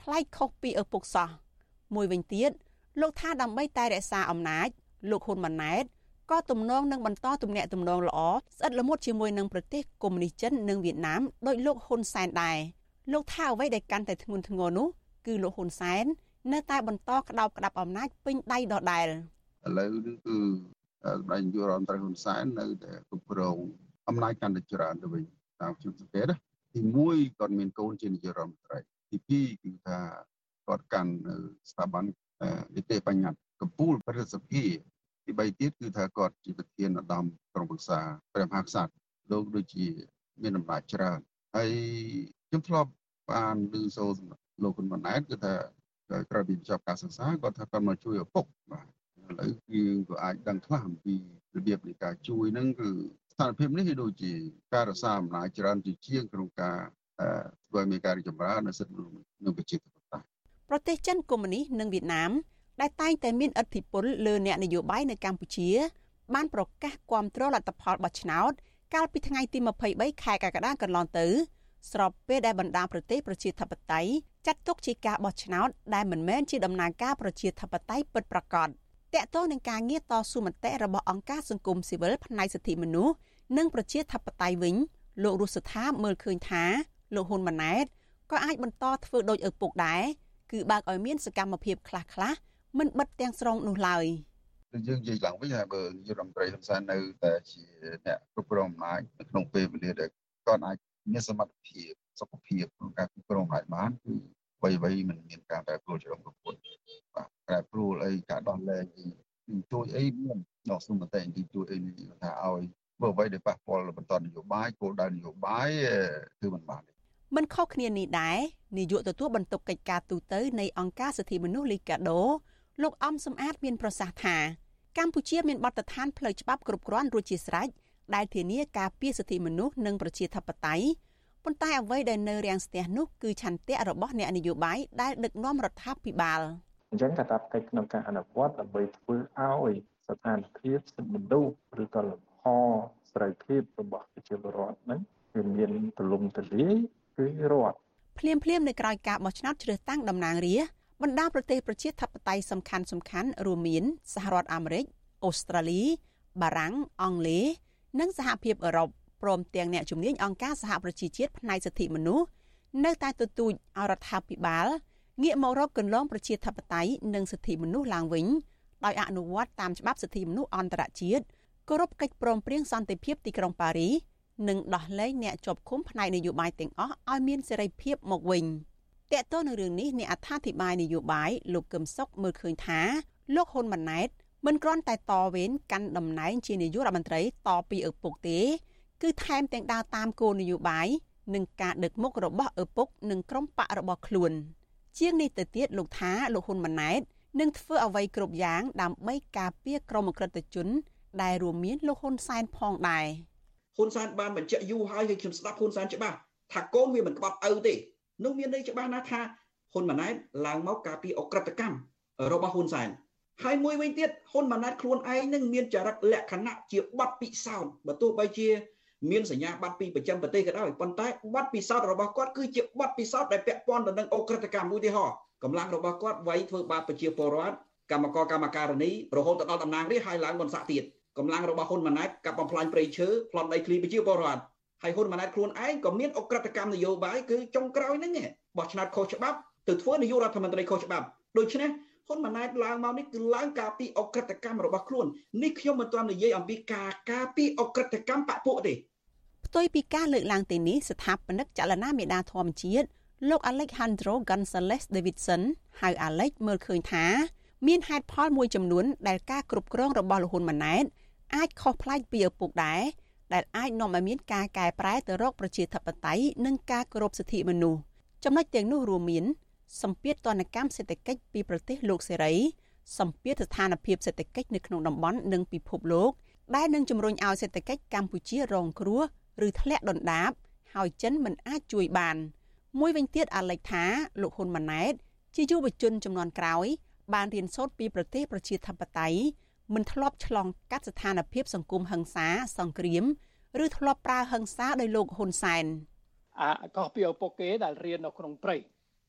ប្លែកខុសពីឪពុកសោះមួយវិញទៀតលោកថាដើម្បីតែរក្សាអំណាចលោកហ៊ុនម៉ាណែត ក៏ទំនងនឹងបន្តទំនាក់ទំនងល្អស្អិតល្មុតជាមួយនឹងប្រទេសកុម្មុយនីសចិននិងវៀតណាមដោយលោកហ៊ុនសែនដែរលោកថាអ្វីដែលកាន់តែធ្ងន់ធ្ងរនោះគឺលោកហ៊ុនសែននៅតែបន្តក្តោបក្តាប់អំណាចពេញដៃដដែលឥឡូវនេះគឺសម្ដេចនាយករដ្ឋមន្ត្រីហ៊ុនសែននៅតែគ្រប់គ្រងអំណាចកាន់តែច្រើនទៅវិញតាមខ្ញុំសង្កេតណាទី1គាត់មានកូនជានាយករដ្ឋមន្ត្រីទី2គឺថាគាត់កាន់នៅស្ថាប័ននីតិបញ្ញត្តិកម្ពុជាប្រសិទ្ធភាព ទី3ទៀតគឺថាគាត់ជាប្រធានឧត្តមក្រុមប្រឹក្សាព្រះមហាក្សត្រលោកដូចជាមានអំណាចច្រើនហើយខ្ញុំធ្លាប់បានឮសូរលោកហ៊ុនម៉ាណែតគឺថាក្រោយពីបញ្ចប់ការសិក្សាគាត់ថាគាត់មកជួយឪពុកបាទឥឡូវយើងក៏អាចដឹងខ្លះអំពីរបៀបនៃការជួយហ្នឹងគឺស្ថានភាពនេះដូចជាការរក្សាអំណាចច្រើនជាជាងក្នុងការធ្វើឲ្យមានការរីកចម្រើននៅសិទ្ធិមនុស្សនិងប្រជាធិបតេយ្យប្រទេសចិនកុម្មុយនីសនិងវៀតណាម ដែលតែងតែមានឥទ្ធិពលលើអ្នកនយោបាយនៅកម្ពុជា បានប្រកាសគាំទ្រលទ្ធផលបោះឆ្នោត កាលពីថ្ងៃទី23ខែកក្កដាកន្លងទៅ ស្របពេលដែលបណ្ដាប្រទេសប្រជាធិបតេយ្យចាត់ទុកជាការបោះឆ្នោតដែលមិនមែនជាដំណើរការប្រជាធិបតេយ្យពិតប្រាកដតកតទៅនឹងការងារតស៊ូមតិរបស់អង្គការសង្គមស៊ីវិលផ្នែកសិទ្ធិមនុស្សនិងប្រជាធិបតេយ្យវិញលោករស់សុថាមើលឃើញថាលោកហ៊ុនម៉ាណែតក៏អាចបន្តធ្វើដូចឪពុកដែរគឺបើកឲ្យមានសកម្មភាពខ្លះៗ មិនបិទទាំងស្រុងនោះឡើយយើងនិយាយឡើងវិញថាបើនាយករដ្ឋមន្ត្រីហ៊ុនសែននៅតែជាអ្នកគ្រប់គ្រងអំណាចនៅក្នុងពេលវេលាដែលគាត់អាចមានសមត្ថភាពសុខភាពក្នុងការគ្រប់គ្រងអំណាចបានគឺអ្វីៗមិនមានការប្រែប្រួលច្រើនប្រពន្ធបាទប្រែប្រួលអីការដោះលែងទីជួយអីមានដល់សុំតែទីជួយអីនេះថាឲ្យបើអ្វីដែលប៉ះពាល់បន្តនយោបាយគោលដៅនយោបាយគឺមិនបានមិនខុសគ្នានេះដែរនាយកទទួលបន្ទុកកិច្ចការទូតនៃអង្គការសិទ្ធិមនុស្សលីកាដូ លោកអំសំអាតមានប្រសាសន៍ថាកម្ពុជាមានបទដ្ឋានផ្លូវច្បាប់គ្រប់គ្រាន់រួចជាស្រេចដែលធានាការពារសិទ្ធិមនុស្សនិងប្រជាធិបតេយ្យប៉ុន្តែអ្វីដែលនៅរាំងស្ទះនោះគឺឆន្ទៈរបស់អ្នកនយោបាយដែលដឹកនាំរដ្ឋាភិបាលអញ្ចឹងកាតព្វកិច្ចក្នុងការអនុវត្តដើម្បីធ្វើឲ្យស្ថានភាពសិទ្ធិមនុស្សឬក៏លំហសេរីភាពរបស់ប្រជាពលរដ្ឋហ្នឹងវាមានទលំទលាយគឺរដ្ឋភ្លាមភ្លាមនៅក្រៅការបោះឆ្នោតជ្រើសតាំងតំណាងរាស្ត្រ បណ្ដាប្រទេសប្រជាធិបតេយ្យសំខាន់សំខាន់រួមមានសហរដ្ឋអាមេរិកអូស្ត្រាលីបារាំងអង់គ្លេសនិងសហភាពអឺរ៉ុបព្រមទាំងអ្នកជំនាញអង្គការសហប្រជាជាតិផ្នែកសិទ្ធិមនុស្សនៅតែទទូចឲ្យរដ្ឋាភិបាលងាកមករកគន្លងប្រជាធិបតេយ្យនិងសិទ្ធិមនុស្សឡើងវិញដោយអនុវត្តតាមច្បាប់សិទ្ធិមនុស្សអន្តរជាតិគោរពកិច្ចព្រមព្រៀងសន្តិភាពទីក្រុងប៉ារីសនិងដោះលែងអ្នកជាប់ឃុំផ្នែកនយោបាយទាំងអស់ឲ្យមានសេរីភាពមកវិញ។ តកតទៅនឹងរឿងនេះអ្នកអត្ថាធិប្បាយនយោបាយលោកកឹមសុខមើលឃើញថាលោកហ៊ុនម៉ាណែតមិនគ្រាន់តែតវេនកាន់តំណែងជានាយករដ្ឋមន្ត្រីតពីឪពុកទេ គឺថែមទាំងដើរតាមគោលនយោបាយនិងការដឹកមុខរបស់ឪពុកនិងក្រុមបករបស់ខ្លួន ជាងនេះទៅទៀតលោកថាលោកហ៊ុនម៉ាណែតនឹងធ្វើអ្វីគ្រប់យ៉ាងដើម្បីការពារក្រុមអក្រិតជន ដែលរួមមានលោកហ៊ុនសែនផងដែរហ៊ុនសែនបានបញ្ជាក់យូរហើយហើយខ្ញុំស្ដាប់ហ៊ុនសែនច្បាស់ថាកូនវាមិនក្បត់ឪទេ នោះមានន័យច្បាស់ណាស់ថាហ៊ុនម៉ាណែតឡើងមកការពីអក្រិតកម្មរបស់ហ៊ុនសែនហើយមួយវិញទៀតហ៊ុនម៉ាណែតខ្លួនឯងនឹងមានចរិតលក្ខណៈជាបាត់ពិសោធន៍បើទោះបីជាមានសញ្ញាបត្រពីប្រចាំប្រទេសក៏ដោយប៉ុន្តែបទពិសោធន៍របស់គាត់គឺជាបទពិសោធន៍ដែលពាក់ព័ន្ធទៅនឹងអក្រិតកម្មមួយទីហោកម្លាំងរបស់គាត់វាយធ្វើបាបប្រជាពលរដ្ឋកម្មករកម្មការនីរហូតដល់តំណាងរាស្ត្រហើយឡើងបនស័កទៀតកម្លាំងរបស់ហ៊ុនម៉ាណែតកាប់បំផ្លាញព្រៃឈើប្លន់ដីធ្លីប្រជាពលរដ្ឋ ហើយហ៊ុនម៉ាណែតខ្លួនឯងក៏មានអក្រិតកម្មនយោបាយគឺចុងក្រោយហ្នឹងបោះឆ្នោតខុសច្បាប់ទៅធ្វើនាយករដ្ឋមន្ត្រីខុសច្បាប់ដូច្នេះហ៊ុនម៉ាណែតឡើងមកនេះគឺឡើងការពីអក្រិតកម្មរបស់ខ្លួននេះខ្ញុំមិនទាន់និយាយអំពីការការពីអក្រិតកម្មបពុទេផ្ទុយពីការលើកឡើងទីនេះស្ថាបនិកចលនាមេដាធម្មជាតិលោក Alejandro Gonzalez Davidson ហៅ Alex មើលឃើញថា មានហេតុផលមួយចំនួនដែលការគ្រប់គ្រងរបស់លហ៊ុនម៉ាណែតអាចខុសប្លែកពីឪពុកដែរ ដែលអាចនាំឲ្យមានការកែប្រែទៅរកប្រជាធិបតេយ្យនិងការគោរពសិទ្ធិមនុស្សចំណុចទាំងនោះរួមមានសម្ពាធទណ្ឌកម្មសេដ្ឋកិច្ចពីប្រទេសលោកសេរីសម្ពាធស្ថានភាពសេដ្ឋកិច្ចនៅក្នុងតំបន់និងពិភពលោកដែលនឹងជំរុញឲ្យសេដ្ឋកិច្ចកម្ពុជារងគ្រោះឬធ្លាក់ដុនដាបហើយចិនមិនអាចជួយបានមួយវិញទៀតអាឡិចថាលោកហ៊ុនម៉ាណែតជាយុវជនចំនួនក្រោយបានរៀនសូត្រពីប្រទេសប្រជាធិបតេយ្យ មិនធ្លាប់ឆ្លងកាត់ស្ថានភាពសង្គមហិង្សា សង្គ្រាម ឬធ្លាប់ប្រើហិង្សាដោយលោកហ៊ុនសែនអាកោះពីឪពុកគេដែលរៀននៅក្នុងព្រៃ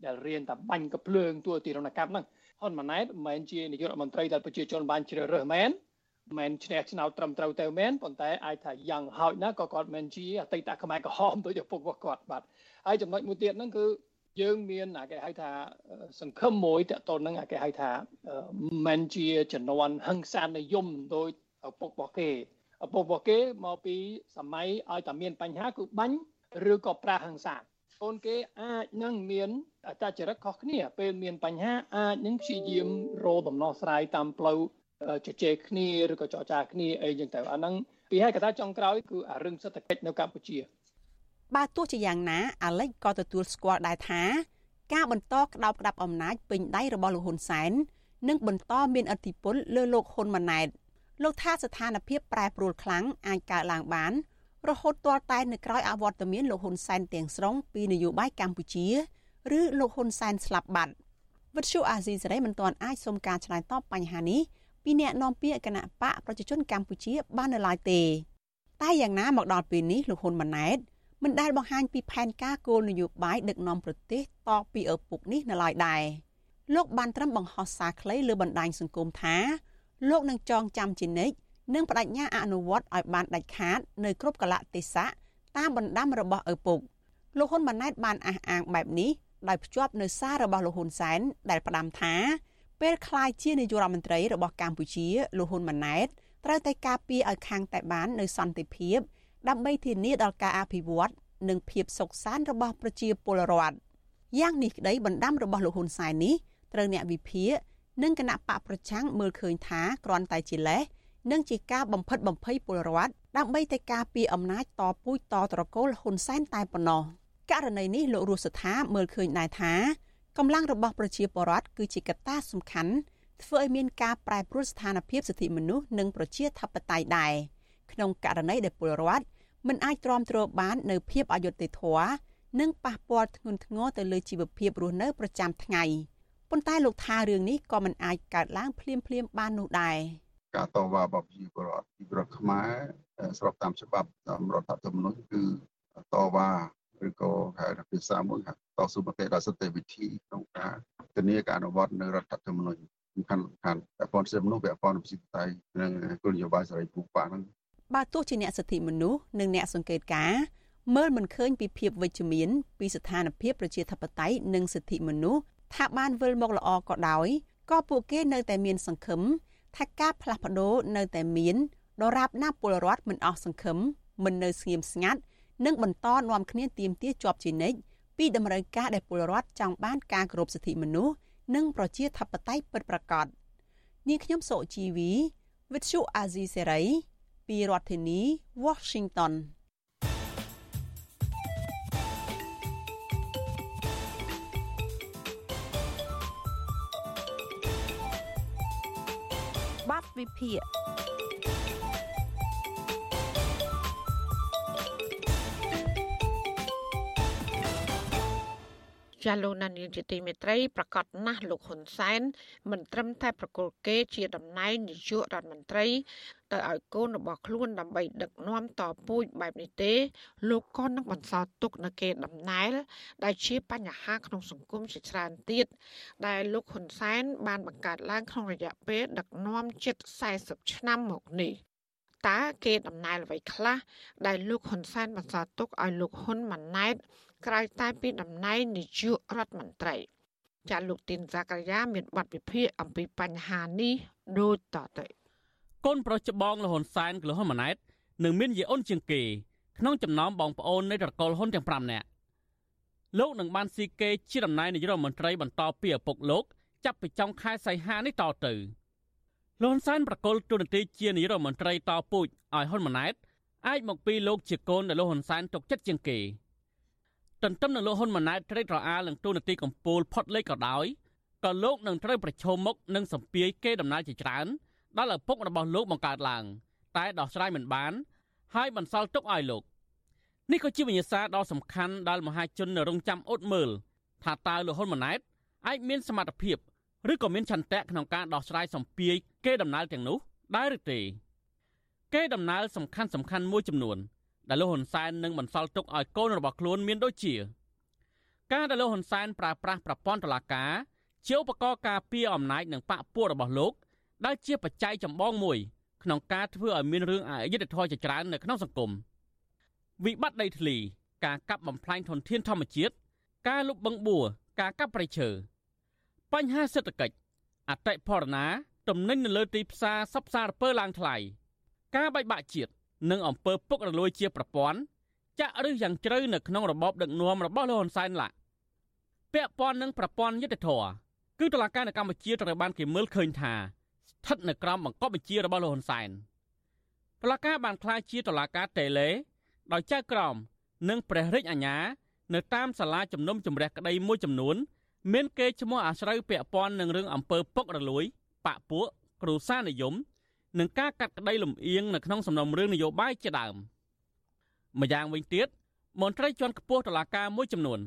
ដែលរៀនតែបាញ់កភ្លើងទួទីរណកម្មហ្នឹងហ៊ុនម៉ាណែតមិនមែនជានាយករដ្ឋមន្ត្រីដែលប្រជាជនបានជ្រើសរើសមែនមិនឈ្នះឆ្នោតត្រឹមត្រូវទៅមែនប៉ុន្តែអាចថាយ៉ាងហោចណាស់ក៏គាត់មិនជាអតីតខ្មែរក្រហមដូចឪពុករបស់គាត់បាទហើយចំណុចមួយទៀតហ្នឹងគឺ យើងមានគេហៅថាសង្ឃឹមមួយតទៅនឹងគេហៅថាមិនជាជំនាន់ហឹង្សានិយមដោយឪពុករបស់គេឪពុករបស់គេមកពីសម័យឲ្យតែមានបញ្ហាគឺបាញ់ឬក៏ប្រាហឹង្សាកូនគេអាចនឹងមានអតចរិតខុសគ្នាពេលមានបញ្ហាអាចនឹងព្យាយាមរកដំណោះស្រាយតាមផ្លូវជជែកគ្នាឬក៏ចរចាគ្នាអីចឹងទៅអាហ្នឹងពីហើយកថាចុងក្រោយគឺអារឿងសេដ្ឋកិច្ចនៅកម្ពុជា បើទោះជាយ៉ាងណាអាលិចក៏ទទួលស្គាល់ដែរថាការបន្តក្តោបក្តាប់អំណាចពេញដៃរបស់លោកហ៊ុនសែននឹងបន្តមានឥទ្ធិពលលើលោកហ៊ុនម៉ាណែតលោកថាស្ថានភាពប្រែប្រួលខ្លាំងអាចកើតឡើងបាន រហូតទាល់តែនៅក្រោយអវត្តមានលោកហ៊ុនសែនទាំងស្រុងពីនយោបាយកម្ពុជាឬលោកហ៊ុនសែនស្លាប់បាត់វិទ្យុអាស៊ីសេរីមិនទាន់អាចសុំការឆ្លើយតបបញ្ហានេះពីអ្នកនាំពាក្យគណៈបកប្រជាជនកម្ពុជាបាននៅឡើយទេ តែយ៉ាងណាមកដល់ពេលនេះលោកហ៊ុនម៉ាណែត មិនដែលបង្ហាញពីផែនការគោលនយោបាយដឹកនាំប្រទេសតពីឪពុកនេះនៅឡើយដែរលោកបានត្រឹមបង្ហោះសារខ្លីលើបណ្ដាញសង្គមថាលោកនឹងចងចាំជានិច្ចនិងបដិញ្ញាអនុវត្តឲ្យបានដាច់ខាតនៅគ្រប់កលៈទេសៈតាមបណ្ដាំរបស់ឪពុកលោកហ៊ុនម៉ាណែតបានអះអាងបែបនេះដោយភ្ជាប់នៅសាររបស់លោកហ៊ុនសែនដែលផ្ដាំថាពេលคลายជានាយករដ្ឋមន្ត្រីរបស់កម្ពុជាលោកហ៊ុនម៉ាណែតត្រូវតែការពារឲ្យខាងតែបាននៅសន្តិភាព ដើម្បីធានាដល់ការអភិវឌ្ឍនិងភាពសុខសាន្តរបស់ប្រជាពលរដ្ឋយ៉ាងនេះក្តីបណ្ដាំរបស់លោកហ៊ុនសែននេះត្រូវអ្នកវិភាគនិងគណៈបកប្រឆាំងមើលឃើញថាគ្រាន់តែជាលេសនិងជាការបំផិតបំភ័យពលរដ្ឋដើម្បីតែការពារអំណាចតពូជតត្រកូលហ៊ុនសែនតែប៉ុណ្ណោះករណីនេះលោករស់សថាមើលឃើញដែរថាកម្លាំងរបស់ប្រជាពលរដ្ឋគឺជាកត្តាសំខាន់ធ្វើឲ្យមានការប្រែប្រួលស្ថានភាពសិទ្ធិមនុស្សនិងប្រជាធិបតេយ្យដែរក្នុងករណីដែលពលរដ្ឋ មិនអាចទ្រាំទ្របាននៅភាពអយុត្តិធម៌និងប៉ះពាល់ធ្ងន់ធ្ងរទៅលើជីវភាពរស់នៅប្រចាំថ្ងៃប៉ុន្តែលោកថារឿងនេះក៏មិនអាចកើតឡើងភ្លាមៗបាននោះដែរការតវ៉ារបស់ប្រជាពលរដ្ឋពីរដ្ឋខ្មែរស្របតាមច្បាប់រដ្ឋធម្មនុញ្ញគឺតវ៉ាឬក៏ហៅថាភាសាមួយថាតស៊ូមតិដោយសន្តិវិធីក្នុងការធានាការអនុវត្តនៅរដ្ឋធម្មនុញ្ញសំខាន់សំខាន់តែប៉ុនសិទ្ធិមនុស្សវាប៉ុនប្រជាធិបតេយ្យនិងគោលនយោបាយសេរីភូមិបាហ្នឹង បើទោះជាអ្នកសិទ្ធិមនុស្សនិងអ្នកសង្កេតការមើលមិនឃើញពីភាពវិជ្ជមានពីស្ថានភាពប្រជាធិបតេយ្យនិងសិទ្ធិមនុស្សថាបានវិលមកល្អក៏ដោយក៏ពួកគេនៅតែមានសង្ឃឹមថាការផ្លាស់ប្ដូរនៅតែមានដរាបណាពលរដ្ឋមិនអស់សង្ឃឹមមិននៅស្ងៀមស្ងាត់និងបន្តនាំគ្នាទៀមទាជាប់ជានិច្ចពីតម្រូវការដែលពលរដ្ឋចង់បានការគោរពសិទ្ធិមនុស្សនិងប្រជាធិបតេយ្យពិតប្រាកដនាងខ្ញុំសុជីវី With you Azizi Serai ពីរដ្ឋធានី Washington បាត់វិភាគ ចាលោកណានៀងជាទីមេត្រីប្រកាសណាស់លោកហ៊ុនសែនមិនត្រឹមតែប្រកល់គេជាតំណែងនាយករដ្ឋមន្ត្រីទៅឲ្យកូនរបស់ខ្លួនដើម្បីដឹកនាំតពូជបែបនេះទេ លោកក៏នឹងបន្សល់ទុកនៅគេដំណែល ដែលជាបញ្ហាក្នុងសង្គមជាច្រើនទៀតដែលលោកហ៊ុនសែនបានបង្កើតឡើងក្នុងរយៈពេលដឹកនាំជិត40ឆ្នាំមកនេះតើគេដំណែលអ្វីខ្លះដែលលោកហ៊ុនសែនបន្សល់ទុកឲ្យលោកហ៊ុនម៉ាណែត ក្រៅតែពីតំណែងនាយករដ្ឋមន្ត្រីចាលោកទីនសាករាមានបទវិភាគអំពីបញ្ហានេះដូចតទៅកូនប្រុសច្បងលហ៊ុនសែនគឺលហ៊ុនម៉ាណែតនឹងមានយាយអូនជាងគេក្នុងចំណោមបងប្អូននៃត្រកូលហ៊ុនទាំង5នាក់លោកនឹងបានស៊ីគេជាតំណែងនាយករដ្ឋមន្ត្រីបន្តពីឪពុកលោក ចាប់ពីចុងខែសីហានេះតទៅលហ៊ុនសែនប្រកុលទូនាទីជានាយករដ្ឋមន្ត្រីតពូជឲ្យហ៊ុនម៉ាណែតអាចមកពីលោកជាកូនដែលលោកហ៊ុនសែនទុកចិត្តជាងគេ។ ទន្ទឹមនឹងលោកហ៊ុនម៉ាណែតត្រេករអាលនឹងទូនាទីកម្ពុជាផុតលេខក៏ដោយក៏លោកនឹងត្រូវប្រឈមមុខនឹងសម្ពាយគេដំណើរជាច្រើនដល់ឪពុករបស់លោកបង្កើតឡើង តែដោះស្រាយមិនបាន ហើយបន្សល់ទុកឲ្យលោកនេះក៏ជាវិញ្ញាសាដ៏សំខាន់ដែលមហាជននៅរងចាំអត់មើលថាតើលោកហ៊ុនម៉ាណែតអាចមានសមត្ថភាពឬក៏មានឆន្ទៈក្នុងការដោះស្រាយសម្ពាយគេដំណើរទាំងនោះ ដែរឬទេគេដំណើរសំខាន់សំខាន់មួយចំនួន ដែលលោកហ៊ុនសែននឹងបន្សល់ទុកឲ្យកូនរបស់ខ្លួនមានដូចជា ការដែលលោកហ៊ុនសែនប្រើប្រាស់ប្រព័ន្ធតុលាការជាឧបករណ៍ការពារអំណាចនិងបកពួករបស់លោកដែលជាបច្ច័យចម្បងមួយក្នុងការធ្វើឲ្យមានរឿងអយុត្តិធម៌ជាច្រើននៅក្នុងសង្គមវិបត្តិដីធ្លី ការកាប់បំផ្លាញធនធានធម្មជាតិការលុបបង្បួរការកាប់ព្រៃឈើបញ្ហាសេដ្ឋកិច្ចអតិផរណាទំនិញនៅលើទីផ្សារសពសារពើឡើងថ្លៃការបែកបាក់ជាតិ និងអំពើពុករលួយជាប្រព័ន្ធចាក់ឫសយ៉ាងជ្រៅនៅក្នុងរបបដឹកនាំរបស់លោកហ៊ុនសែនឡាក់ពាក់ព័ន្ធនឹងប្រព័ន្ធយុត្តិធម៌គឺតុលាការនៅកម្ពុជាត្រូវបានគេមើលឃើញថាស្ថិតនៅក្រោមបង្គាប់បញ្ជារបស់លោកហ៊ុនសែនតុលាការបានក្លាយជាតុលាការតេឡេដោយចៅក្រមនិងព្រះរាជអាជ្ញានៅតាមសាលាជំនុំជម្រះក្តីមួយចំនួន មានគេឈ្មោះអាស្រូវពាក់ព័ន្ធនឹងរឿងអំពើពុករលួយបាក់ពួកគ្រូសានិយម និងការកាត់ក្តីលំអៀងនៅក្នុងសំណុំរឿងនយោបាយជាដើមម្យ៉ាងវិញទៀតមន្ត្រីជាន់ខ្ពស់តុលាការមួយចំនួន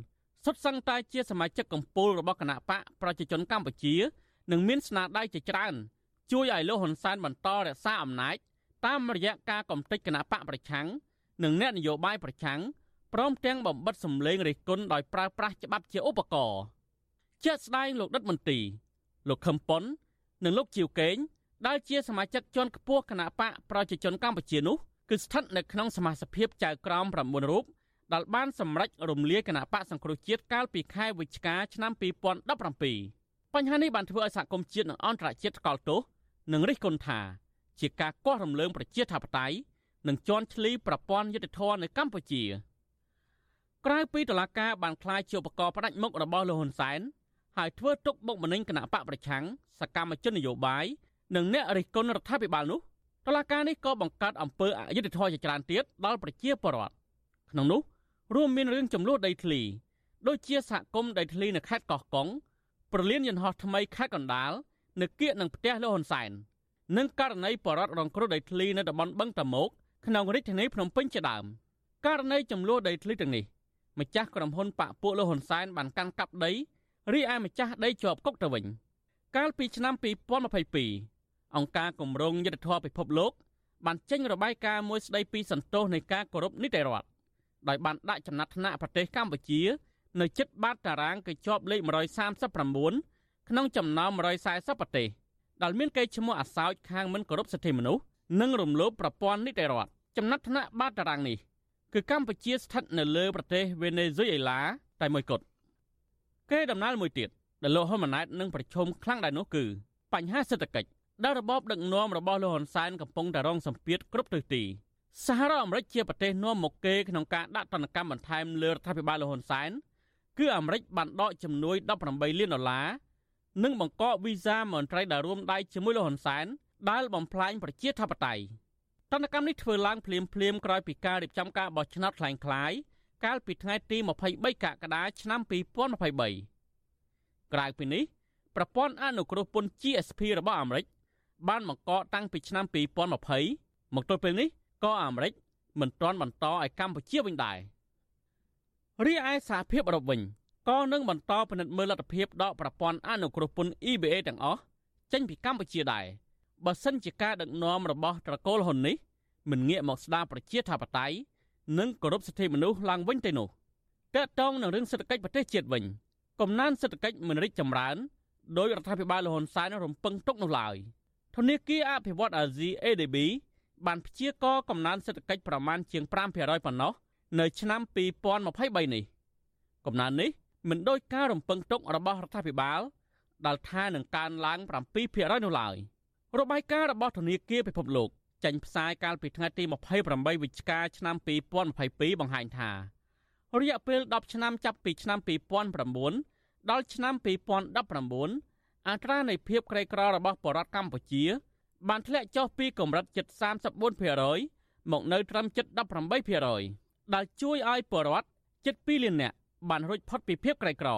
សុទ្ធសឹងតែជាសមាជិកកម្ពុជារបស់គណៈបកប្រជាជនកម្ពុជានិងមានស្នាដៃជាច្រើនជួយឲ្យលោកហ៊ុនសែនបន្តរក្សាអំណាចតាមរយៈការកំទេចគណៈបកប្រឆាំងនិងអ្នកនយោបាយប្រឆាំងព្រមទាំងបំបិតសម្លេងរិះគន់ដោយប្រើប្រាស់ច្បាប់ជាឧបករណ៍ជាក់ស្ដែងលោកដិតមន្ទីលោកខឹមប៉ុននិងលោកជីវកេង ដែលជាសមាជិកជាន់ខ្ពស់គណៈបកប្រជាជនកម្ពុជានោះគឺស្ថិតនៅក្នុងសមាជិកភាពចៅក្រម9រូបដែលបានសម្រេចរំលាយគណៈបកសង្គ្រោះជាតិកាលពីខែវិច្ឆិកាឆ្នាំ2017បញ្ហានេះបានធ្វើឲ្យសហគមន៍ជាតិនិងអន្តរជាតិស្កល់ទោសនិងរិះគន់ថា ជាការគាស់រំលើងប្រជាធិបតេយ្យនិងជន់ឈ្លីប្រព័ន្ធយុតិធធម៌នៅកម្ពុជាក្រៅពីតឡាការបានក្លាយជាឧបករណ៍ផ្ដាច់មុខរបស់លោកហ៊ុនសែនហើយធ្វើទុកបុកម្នេញគណៈបកប្រឆាំងសកម្មជននយោបាយ និងអ្នករិះគន់រដ្ឋាភិបាលនោះតឡាការនេះក៏បង្កើតអំពើអយុត្តិធម៌ជាច្រើនទៀតដល់ប្រជាពលរដ្ឋក្នុងនោះរួមមានរឿងចំនួនដីធ្លីដូចជាសហគមន៍ដីធ្លីនៅខេត្តកោះកុងប្រលានយន្តហោះថ្មីខេត្តកណ្ដាលនៅគៀកនឹងផ្ទះលោកហ៊ុនសែននិងករណីបរដ្ឋរងគ្រោះដីធ្លីនៅតំបន់បឹងតមោកក្នុងរាជធានីភ្នំពេញជាដើមករណីចំនួនដីធ្លីទាំងនេះម្ចាស់ក្រុមហ៊ុនប៉ាក់ពួកលោកហ៊ុនសែនបានកាន់កាប់ដីរីឯម្ចាស់ដីជាប់គុកទៅវិញ កាលពីឆ្នាំ2022 អង្គការគម្រោងយុទ្ធធម៌ពិភពលោកបានចេញរបាយការណ៍មួយស្ដីពីសន្ទុះនៃការគោរពនីតិរដ្ឋដោយបានដាក់ចំណាត់ថ្នាក់ប្រទេសកម្ពុជា នៅជិតបាតតារាងគឺជាប់លេខ139ក្នុងចំណោម140ប្រទេសដែលមានកេរ្តិ៍ឈ្មោះអាសោចខាងមិនគោរពសិទ្ធិមនុស្សនិងរំលោភប្រព័ន្ធនីតិរដ្ឋចំណាត់ថ្នាក់បាតតារាងនេះគឺកម្ពុជាស្ថិតនៅលើប្រទេសវេណេស៊ុយអេឡាតែមួយគត់គេដំណើរមួយទៀតដែលលោកហ៊ុនម៉ាណែតនឹងប្រជុំខ្លាំងដែរនោះគឺបញ្ហាសេដ្ឋកិច្ច ដែលរបបដឹកនាំរបស់លោកហ៊ុនសែនកំពុងតែរងសម្ពាធគ្រប់ទិសទីសហរដ្ឋអាមេរិកជាប្រទេសនាំមុខគេក្នុងការដាក់ទណ្ឌកម្មបន្ថែមលើរដ្ឋាភិបាលលោកហ៊ុនសែនគឺអាមេរិកបានដកជំនួយ18លានដុល្លារនិងបង្កកវីសាមន្ត្រីដែលរួមដៃជាមួយលោកហ៊ុនសែនដែលបំផ្លាញប្រជាធិបតេយ្យតន្តកម្មនេះធ្វើឡើងភ្លាមភ្លាមក្រោយពីការរៀបចំការបោះឆ្នោតคล้ายៗកាលពីថ្ងៃទី23កក្កដាឆ្នាំ2023ក្រៅពីនេះប្រព័ន្ធអនុគ្រោះពន្ធ GSP របស់អាមេរិក បានបង្កតាំងពីឆ្នាំ2020មកទល់ពេលនេះក៏អាមេរិកមិនទាន់បន្តឲ្យកម្ពុជាវិញដែររីឯសហភាពអឺរ៉ុបវិញក៏នឹងបន្តពិនិត្យមើលលទ្ធភាពដកប្រព័ន្ធអនុគ្រោះពន្ធ EBA ទាំងអស់ចេញពីកម្ពុជាដែរបើសិនជាការដឹកនាំរបស់ត្រកូលហ៊ុននេះមិនងាកមកស្ដារប្រជាធិបតេយ្យនិងគោរពសិទ្ធិមនុស្សឡើងវិញទេនោះតើតងនឹងរឿងសេដ្ឋកិច្ចប្រទេសជាតិវិញកំណើនសេដ្ឋកិច្ចមិនរីកចម្រើនដោយរដ្ឋាភិបាលលហ៊ុនសែនរំពឹងទុកនោះឡើយ ធនាគារអភិវឌ្ឍអាស៊ី ADB បានព្យាករកំណើនសេដ្ឋកិច្ចប្រមាណជាង5%ប៉ុណ្ណោះនៅឆ្នាំ2023នេះកំណើននេះមិនដូចការរំពឹងទុករបស់រដ្ឋាភិបាលដែលថានឹងកើនឡើង7%នោះឡើយរបាយការណ៍របស់ធនាគារពិភពលោកចេញផ្សាយកាលពីថ្ងៃទី28វិច្ឆិកាឆ្នាំ2022បង្ហាញថារយៈពេល10ឆ្នាំចាប់ពីឆ្នាំ2009ដល់ឆ្នាំ2019 អត្រានៃភាពក្រីក្ររបស់ប្រជារដ្ឋកម្ពុជា បានធ្លាក់ចុះពីកម្រិតជិត34%មកនៅត្រឹមជិត18%ដែលជួយឲ្យប្រជារដ្ឋជិត2លាននាក់បានរួចផុតពីភាពក្រីក្រ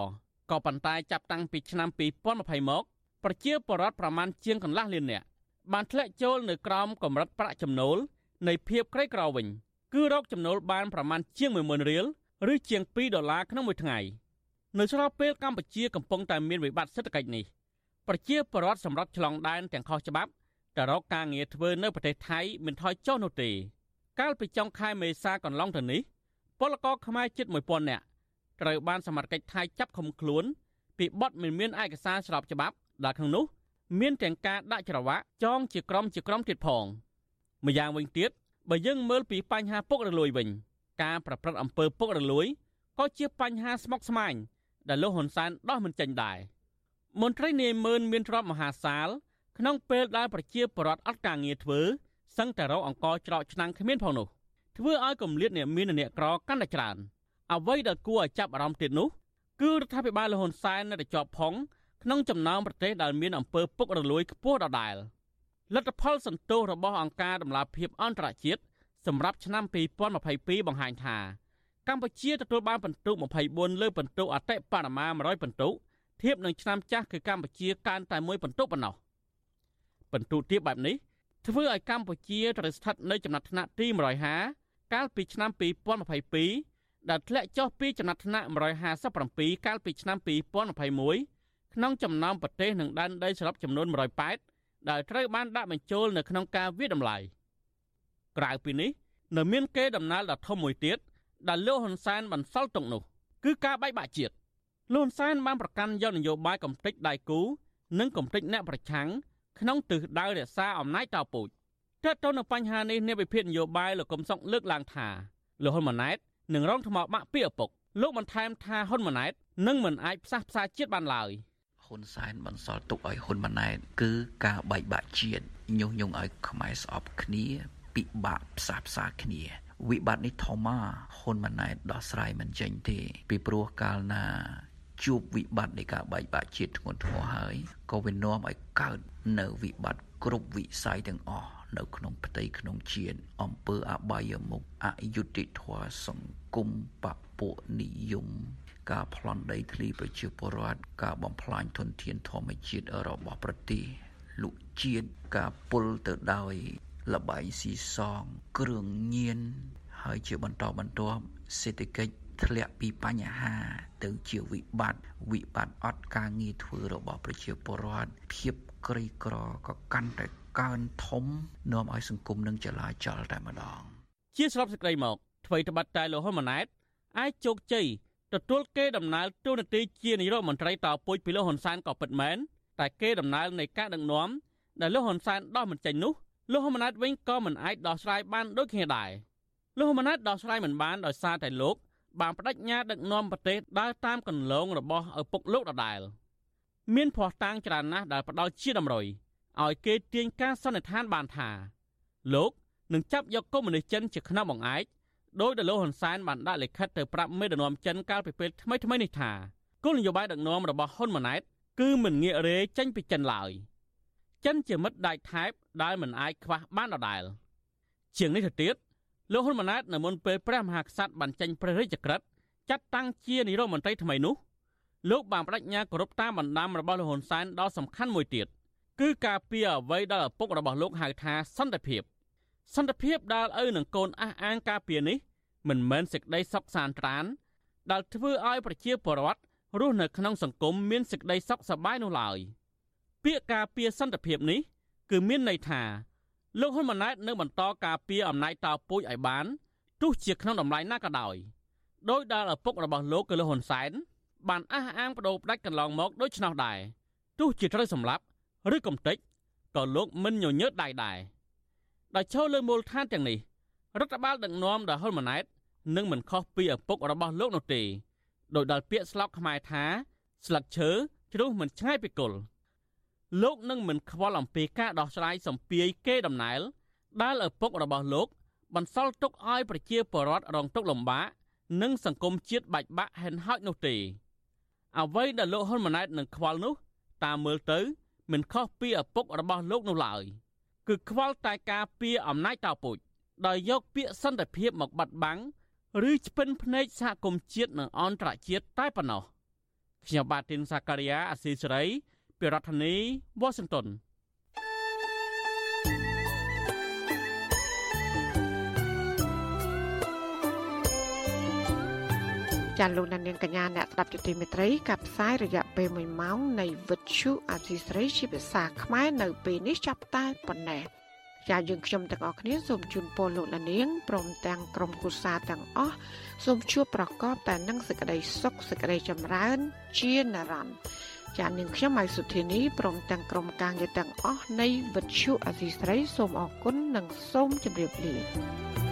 ក៏ប៉ុន្តែចាប់តាំងពីឆ្នាំ2020មកប្រជាពលរដ្ឋប្រមាណជាងកន្លះលាននាក់បានធ្លាក់ចូលនៅក្រោមកម្រិតប្រាក់ចំណូលនៃភាពក្រីក្រវិញ គឺរកចំណូលបានប្រមាណជាង10000រៀលឬជាង2ដុល្លារក្នុងមួយថ្ងៃ នៅស្របពេលកម្ពុជាកំពុងតែមានវិបត្តិសេដ្ឋកិច្ចនេះ ប្រជាពលរដ្ឋសម្រាប់ឆ្លងដែនទាំងខុសច្បាប់ទៅរកការងារធ្វើនៅប្រទេសថៃមិនថយចុះនោះទេ កាលពីចុងខែមេសាកន្លងទៅនេះពលករខ្មែរជិត1000នាក់ត្រូវបានសមត្ថកិច្ចថៃចាប់ឃុំខ្លួន ពីបទមិនមានឯកសារស្របច្បាប់ដែលក្នុងនោះ មានទាំងការដាក់ច្រវាក់ចងជាក្រុមជាក្រុមទៀតផងម្យ៉ាងវិញទៀតបើយើងមើលពីបញ្ហាពុករលួយវិញ ការប្រព្រឹត្តអំពើពុករលួយក៏ជាបញ្ហាស្មុគស្មាញដែលលោកហ៊ុនសែនដោះមិនចេញដែរ មន្ត្រីនាយម៉ឺនមានទ្រព្យមហាសាលក្នុងពេលដែលប្រជាពលរដ្ឋអត់ការងារធ្វើសឹងតែរកអង្គច្រកឆ្នាំងគ្មានផងនោះធ្វើឲ្យគម្លាតអ្នកមានអ្នកក្រកាន់តែច្រើនអ្វីដែលគួរឲ្យចាប់អារម្មណ៍ទៀតនោះគឺរដ្ឋាភិបាលលហ៊ុនសែននៅតែជាប់ផងក្នុងចំណោមប្រទេសដែលមានអំពើពុករលួយខ្ពស់ដដែលលទ្ធផលសន្ទុះរបស់អង្គការដំឡាភិបអន្តរជាតិសម្រាប់ឆ្នាំ2022បង្ហាញថាកម្ពុជាទទួលបានពិន្ទុ24លើពិន្ទុអតិបរមា100ពិន្ទុ ធៀបនឹងឆ្នាំចាស់គឺកម្ពុជាកើនតែមួយពិន្ទុប៉ុណ្ណោះពិន្ទុទាបបែបនេះធ្វើឲ្យកម្ពុជាត្រូវស្ថិតនៅចំណាត់ថ្នាក់ទី150កាលពីឆ្នាំ2022ដែលធ្លាក់ចុះពីចំណាត់ថ្នាក់157កាលពីឆ្នាំ2021ក្នុងចំណោមប្រទេសនិងដែនដីសរុបចំនួន108ដែលត្រូវបានដាក់បញ្ចូលនៅក្នុងការវិតម្លៃក្រៅពីនេះនៅមានគេដំណើរដ៏ធំមួយទៀតដែលលោកហ៊ុនសែនបន្សល់ទុកនោះ គឺការបែកបាក់ជាតិ លោកហ៊ុនសែនបានប្រកាន់យកនយោបាយកំទេចដៃគូនិងកំទេចអ្នកប្រឆាំងក្នុងទិសដៅរក្សាអំណាចតពូជតើតើនៅបញ្ហានេះអ្នកវិភាគនយោបាយលោកកឹមសុខលើកឡើងថាលោកហ៊ុនម៉ាណែតនឹងរងថ្មបាក់ពីឪពុកលោកបន្ថែមថាហ៊ុនម៉ាណែតនឹងមិនអាចផ្សះផ្សាជាតិបានឡើយហ៊ុនសែនបន្សល់ទុកឲ្យហ៊ុនម៉ាណែតគឺការបែកបាក់ជាតិញុះញង់ឲ្យខ្មែរស្អប់គ្នាពិបាកផ្សះផ្សាគ្នាវិបត្តិនេះធំមកហ៊ុនម៉ាណែតដោះស្រាយមិនចេញទេពីព្រោះកាលណា ជួបវិបត្តិនៃការបែកបាក់ជាតិធ្ងន់ធ្ងរហើយក៏វានាំឲ្យកើតនៅវិបត្តិគ្រប់វិស័យទាំងអស់នៅក្នុងផ្ទៃក្នុងជាតិអំពើអបាយមុខអយុត្តិធម៌សង្គមបពុនិយមការប្លន់ដីធ្លីប្រជាពលរដ្ឋការបំផ្លាញធនធានធម្មជាតិរបស់ប្រទេសលុជាតិការពុលទៅដោយលបាយស៊ីសងគ្រឿងញៀនហើយជាបន្តបន្ទាប់សេដ្ឋកិច្ចធ្លាក់ពីបញ្ហា ទៅជាវិបត្តិវិបត្តិអត់ការងារធ្វើរបស់ប្រជាពលរដ្ឋភាពក្រីក្រក៏កាន់តែកើនធំនាំឲ្យសង្គមនឹងចលាចលតែម្ដង ជាស្របសេចក្តីមកអ្វីត្បិតតែលោកហ៊ុនម៉ាណែតអាចជោគជ័យទទួលគេដំណើរទូនាទីជានាយករដ្ឋមន្ត្រីតពុជពីលោកហ៊ុនសែនក៏ពិតមែនតែគេដំណើរនៃការដឹកនាំដែលលោកហ៊ុនសែនដោះមិនចេញនោះលោកហ៊ុនម៉ាណែតវិញក៏មិនអាចដោះស្រាយបានដូចគ្នាដែរលោកហ៊ុនម៉ាណែតដោះស្រាយមិនបានដោយសារតែលោក បានបដិញ្ញាដឹកនាំប្រទេសដើរតាមគន្លងរបស់ឪពុកលោកដដែលមានភ័ស្តុតាងច្រើនណាស់ដែលផ្ដល់ជាតម្រុយឲ្យគេទាញការសន្និដ្ឋានបានថាលោកនឹងចាប់យកកុម្មុយនីសចិនជាខ្នងបង្អែកដោយដែលលោកហ៊ុនសែនបានដាក់លិខិតទៅប្រាប់មេដឹកនាំចិនកាលពីពេលថ្មីៗនេះថាគោលនយោបាយដឹកនាំរបស់ហ៊ុនម៉ាណែតគឺមិនងាករេចេញពីចិនឡើយចិនជាមិត្តដៃថែបដែលមិនអាចខ្វះបានដដែលជាងនេះទៅទៀត លោកហ៊ុនម៉ាណែតនៅមុនពេលព្រះមហាក្សត្របានចេញព្រះរាជក្រឹត្យចាត់តាំងជានាយរដ្ឋមន្ត្រីថ្មីនោះលោកបានបដិញ្ញាគោរពតាមបណ្ដាំរបស់លោកហ៊ុនសែនដ៏សំខាន់មួយទៀតគឺការពារអ្វីដែលឪពុករបស់លោកហៅថាសន្តិភាពសន្តិភាពដែលឪនឹងកូនអះអាងការពារនេះមិនមែនសេចក្តីសុខសាន្តត្រានដែលធ្វើឲ្យប្រជាពលរដ្ឋរស់នៅក្នុងសង្គមមានសេចក្តីសុខសប្បាយនោះឡើយពាក្យការពារសន្តិភាពនេះ គឺមានន័យថា លោកហ៊ុនម៉ាណែតនឹងបន្តការពារអំណាចតោពូជឲ្យបានទោះជាក្នុងតម្លៃណាក៏ដោយដោយដែលឪពុករបស់លោកគឺលោកហ៊ុនសែនបានអះអាងបដូរផ្ដាច់កន្លងមកដូចឆ្នោះដែរទោះជាត្រូវសម្លាប់ឬកំទេចក៏លោកមិនញញើតដៃដែរដោយឈលលើមូលដ្ឋានទាំងនេះរដ្ឋបាលដឹកនាំដោយហ៊ុនម៉ាណែតនឹងមិនខុសពីឪពុករបស់លោកនោះទេដោយដល់ពាក្យស្លោកខ្មែរថាស្លឹកឈើជ្រុះមិនឆ្ងាយពីគល់ លោកនឹងមិនខ្វល់អំពីការដោះស្រាយសម្ពាយគេដំណើរដែលឪពុករបស់លោក បន្សល់ទុកឲ្យប្រជាពលរដ្ឋរងទុក្ខលំបាកនិងសង្គមជាតិបែកបាក់ហិនហោចនោះទេអ្វីដែលលោកហ៊ុនម៉ាណែតនឹងខ្វល់នោះ តាមមើលទៅ មិនខុសពីឪពុករបស់លោកនោះឡើយគឺខ្វល់តែការពារអំណាចតោពុជដោយយកពាក្យសន្តិភាពមកបាត់បង់ឬឆ្ពិនភ្នែកសហគមន៍ជាតិនិងអន្តរជាតិតែប៉ុណ្ណោះខ្ញុំបាទទីនសាការីយ៉ាអស៊ីសេរី ពីរដ្ឋធានី Washington ចាលោកនាងកញ្ញាអ្នកស្ដាប់ជទីមេត្រីកັບផ្សាយរយៈពេល1ម៉ោងនៃវិទ្យុអាស៊ីស្រីជាភាសាខ្មែរនៅពេលនេះចាប់តែប៉ុណ្ណេះចាយើងខ្ញុំទាំងអស់គ្នាសូមជូនពរលោកលានាងព្រមទាំងក្រុមគូសាទាំងអស់សូមជួបប្រកបតែនឹងសេចក្តីសុខសេចក្តីចម្រើន ជានិរន្តរ៍ ចានាងខ្ញុំម៉ៃសុធានីព្រមទាំងក្រុមការងារទាំងអស់នៃវិទ្យុអសីស្រីសូមអរគុណនិងសូមជម្រាបលា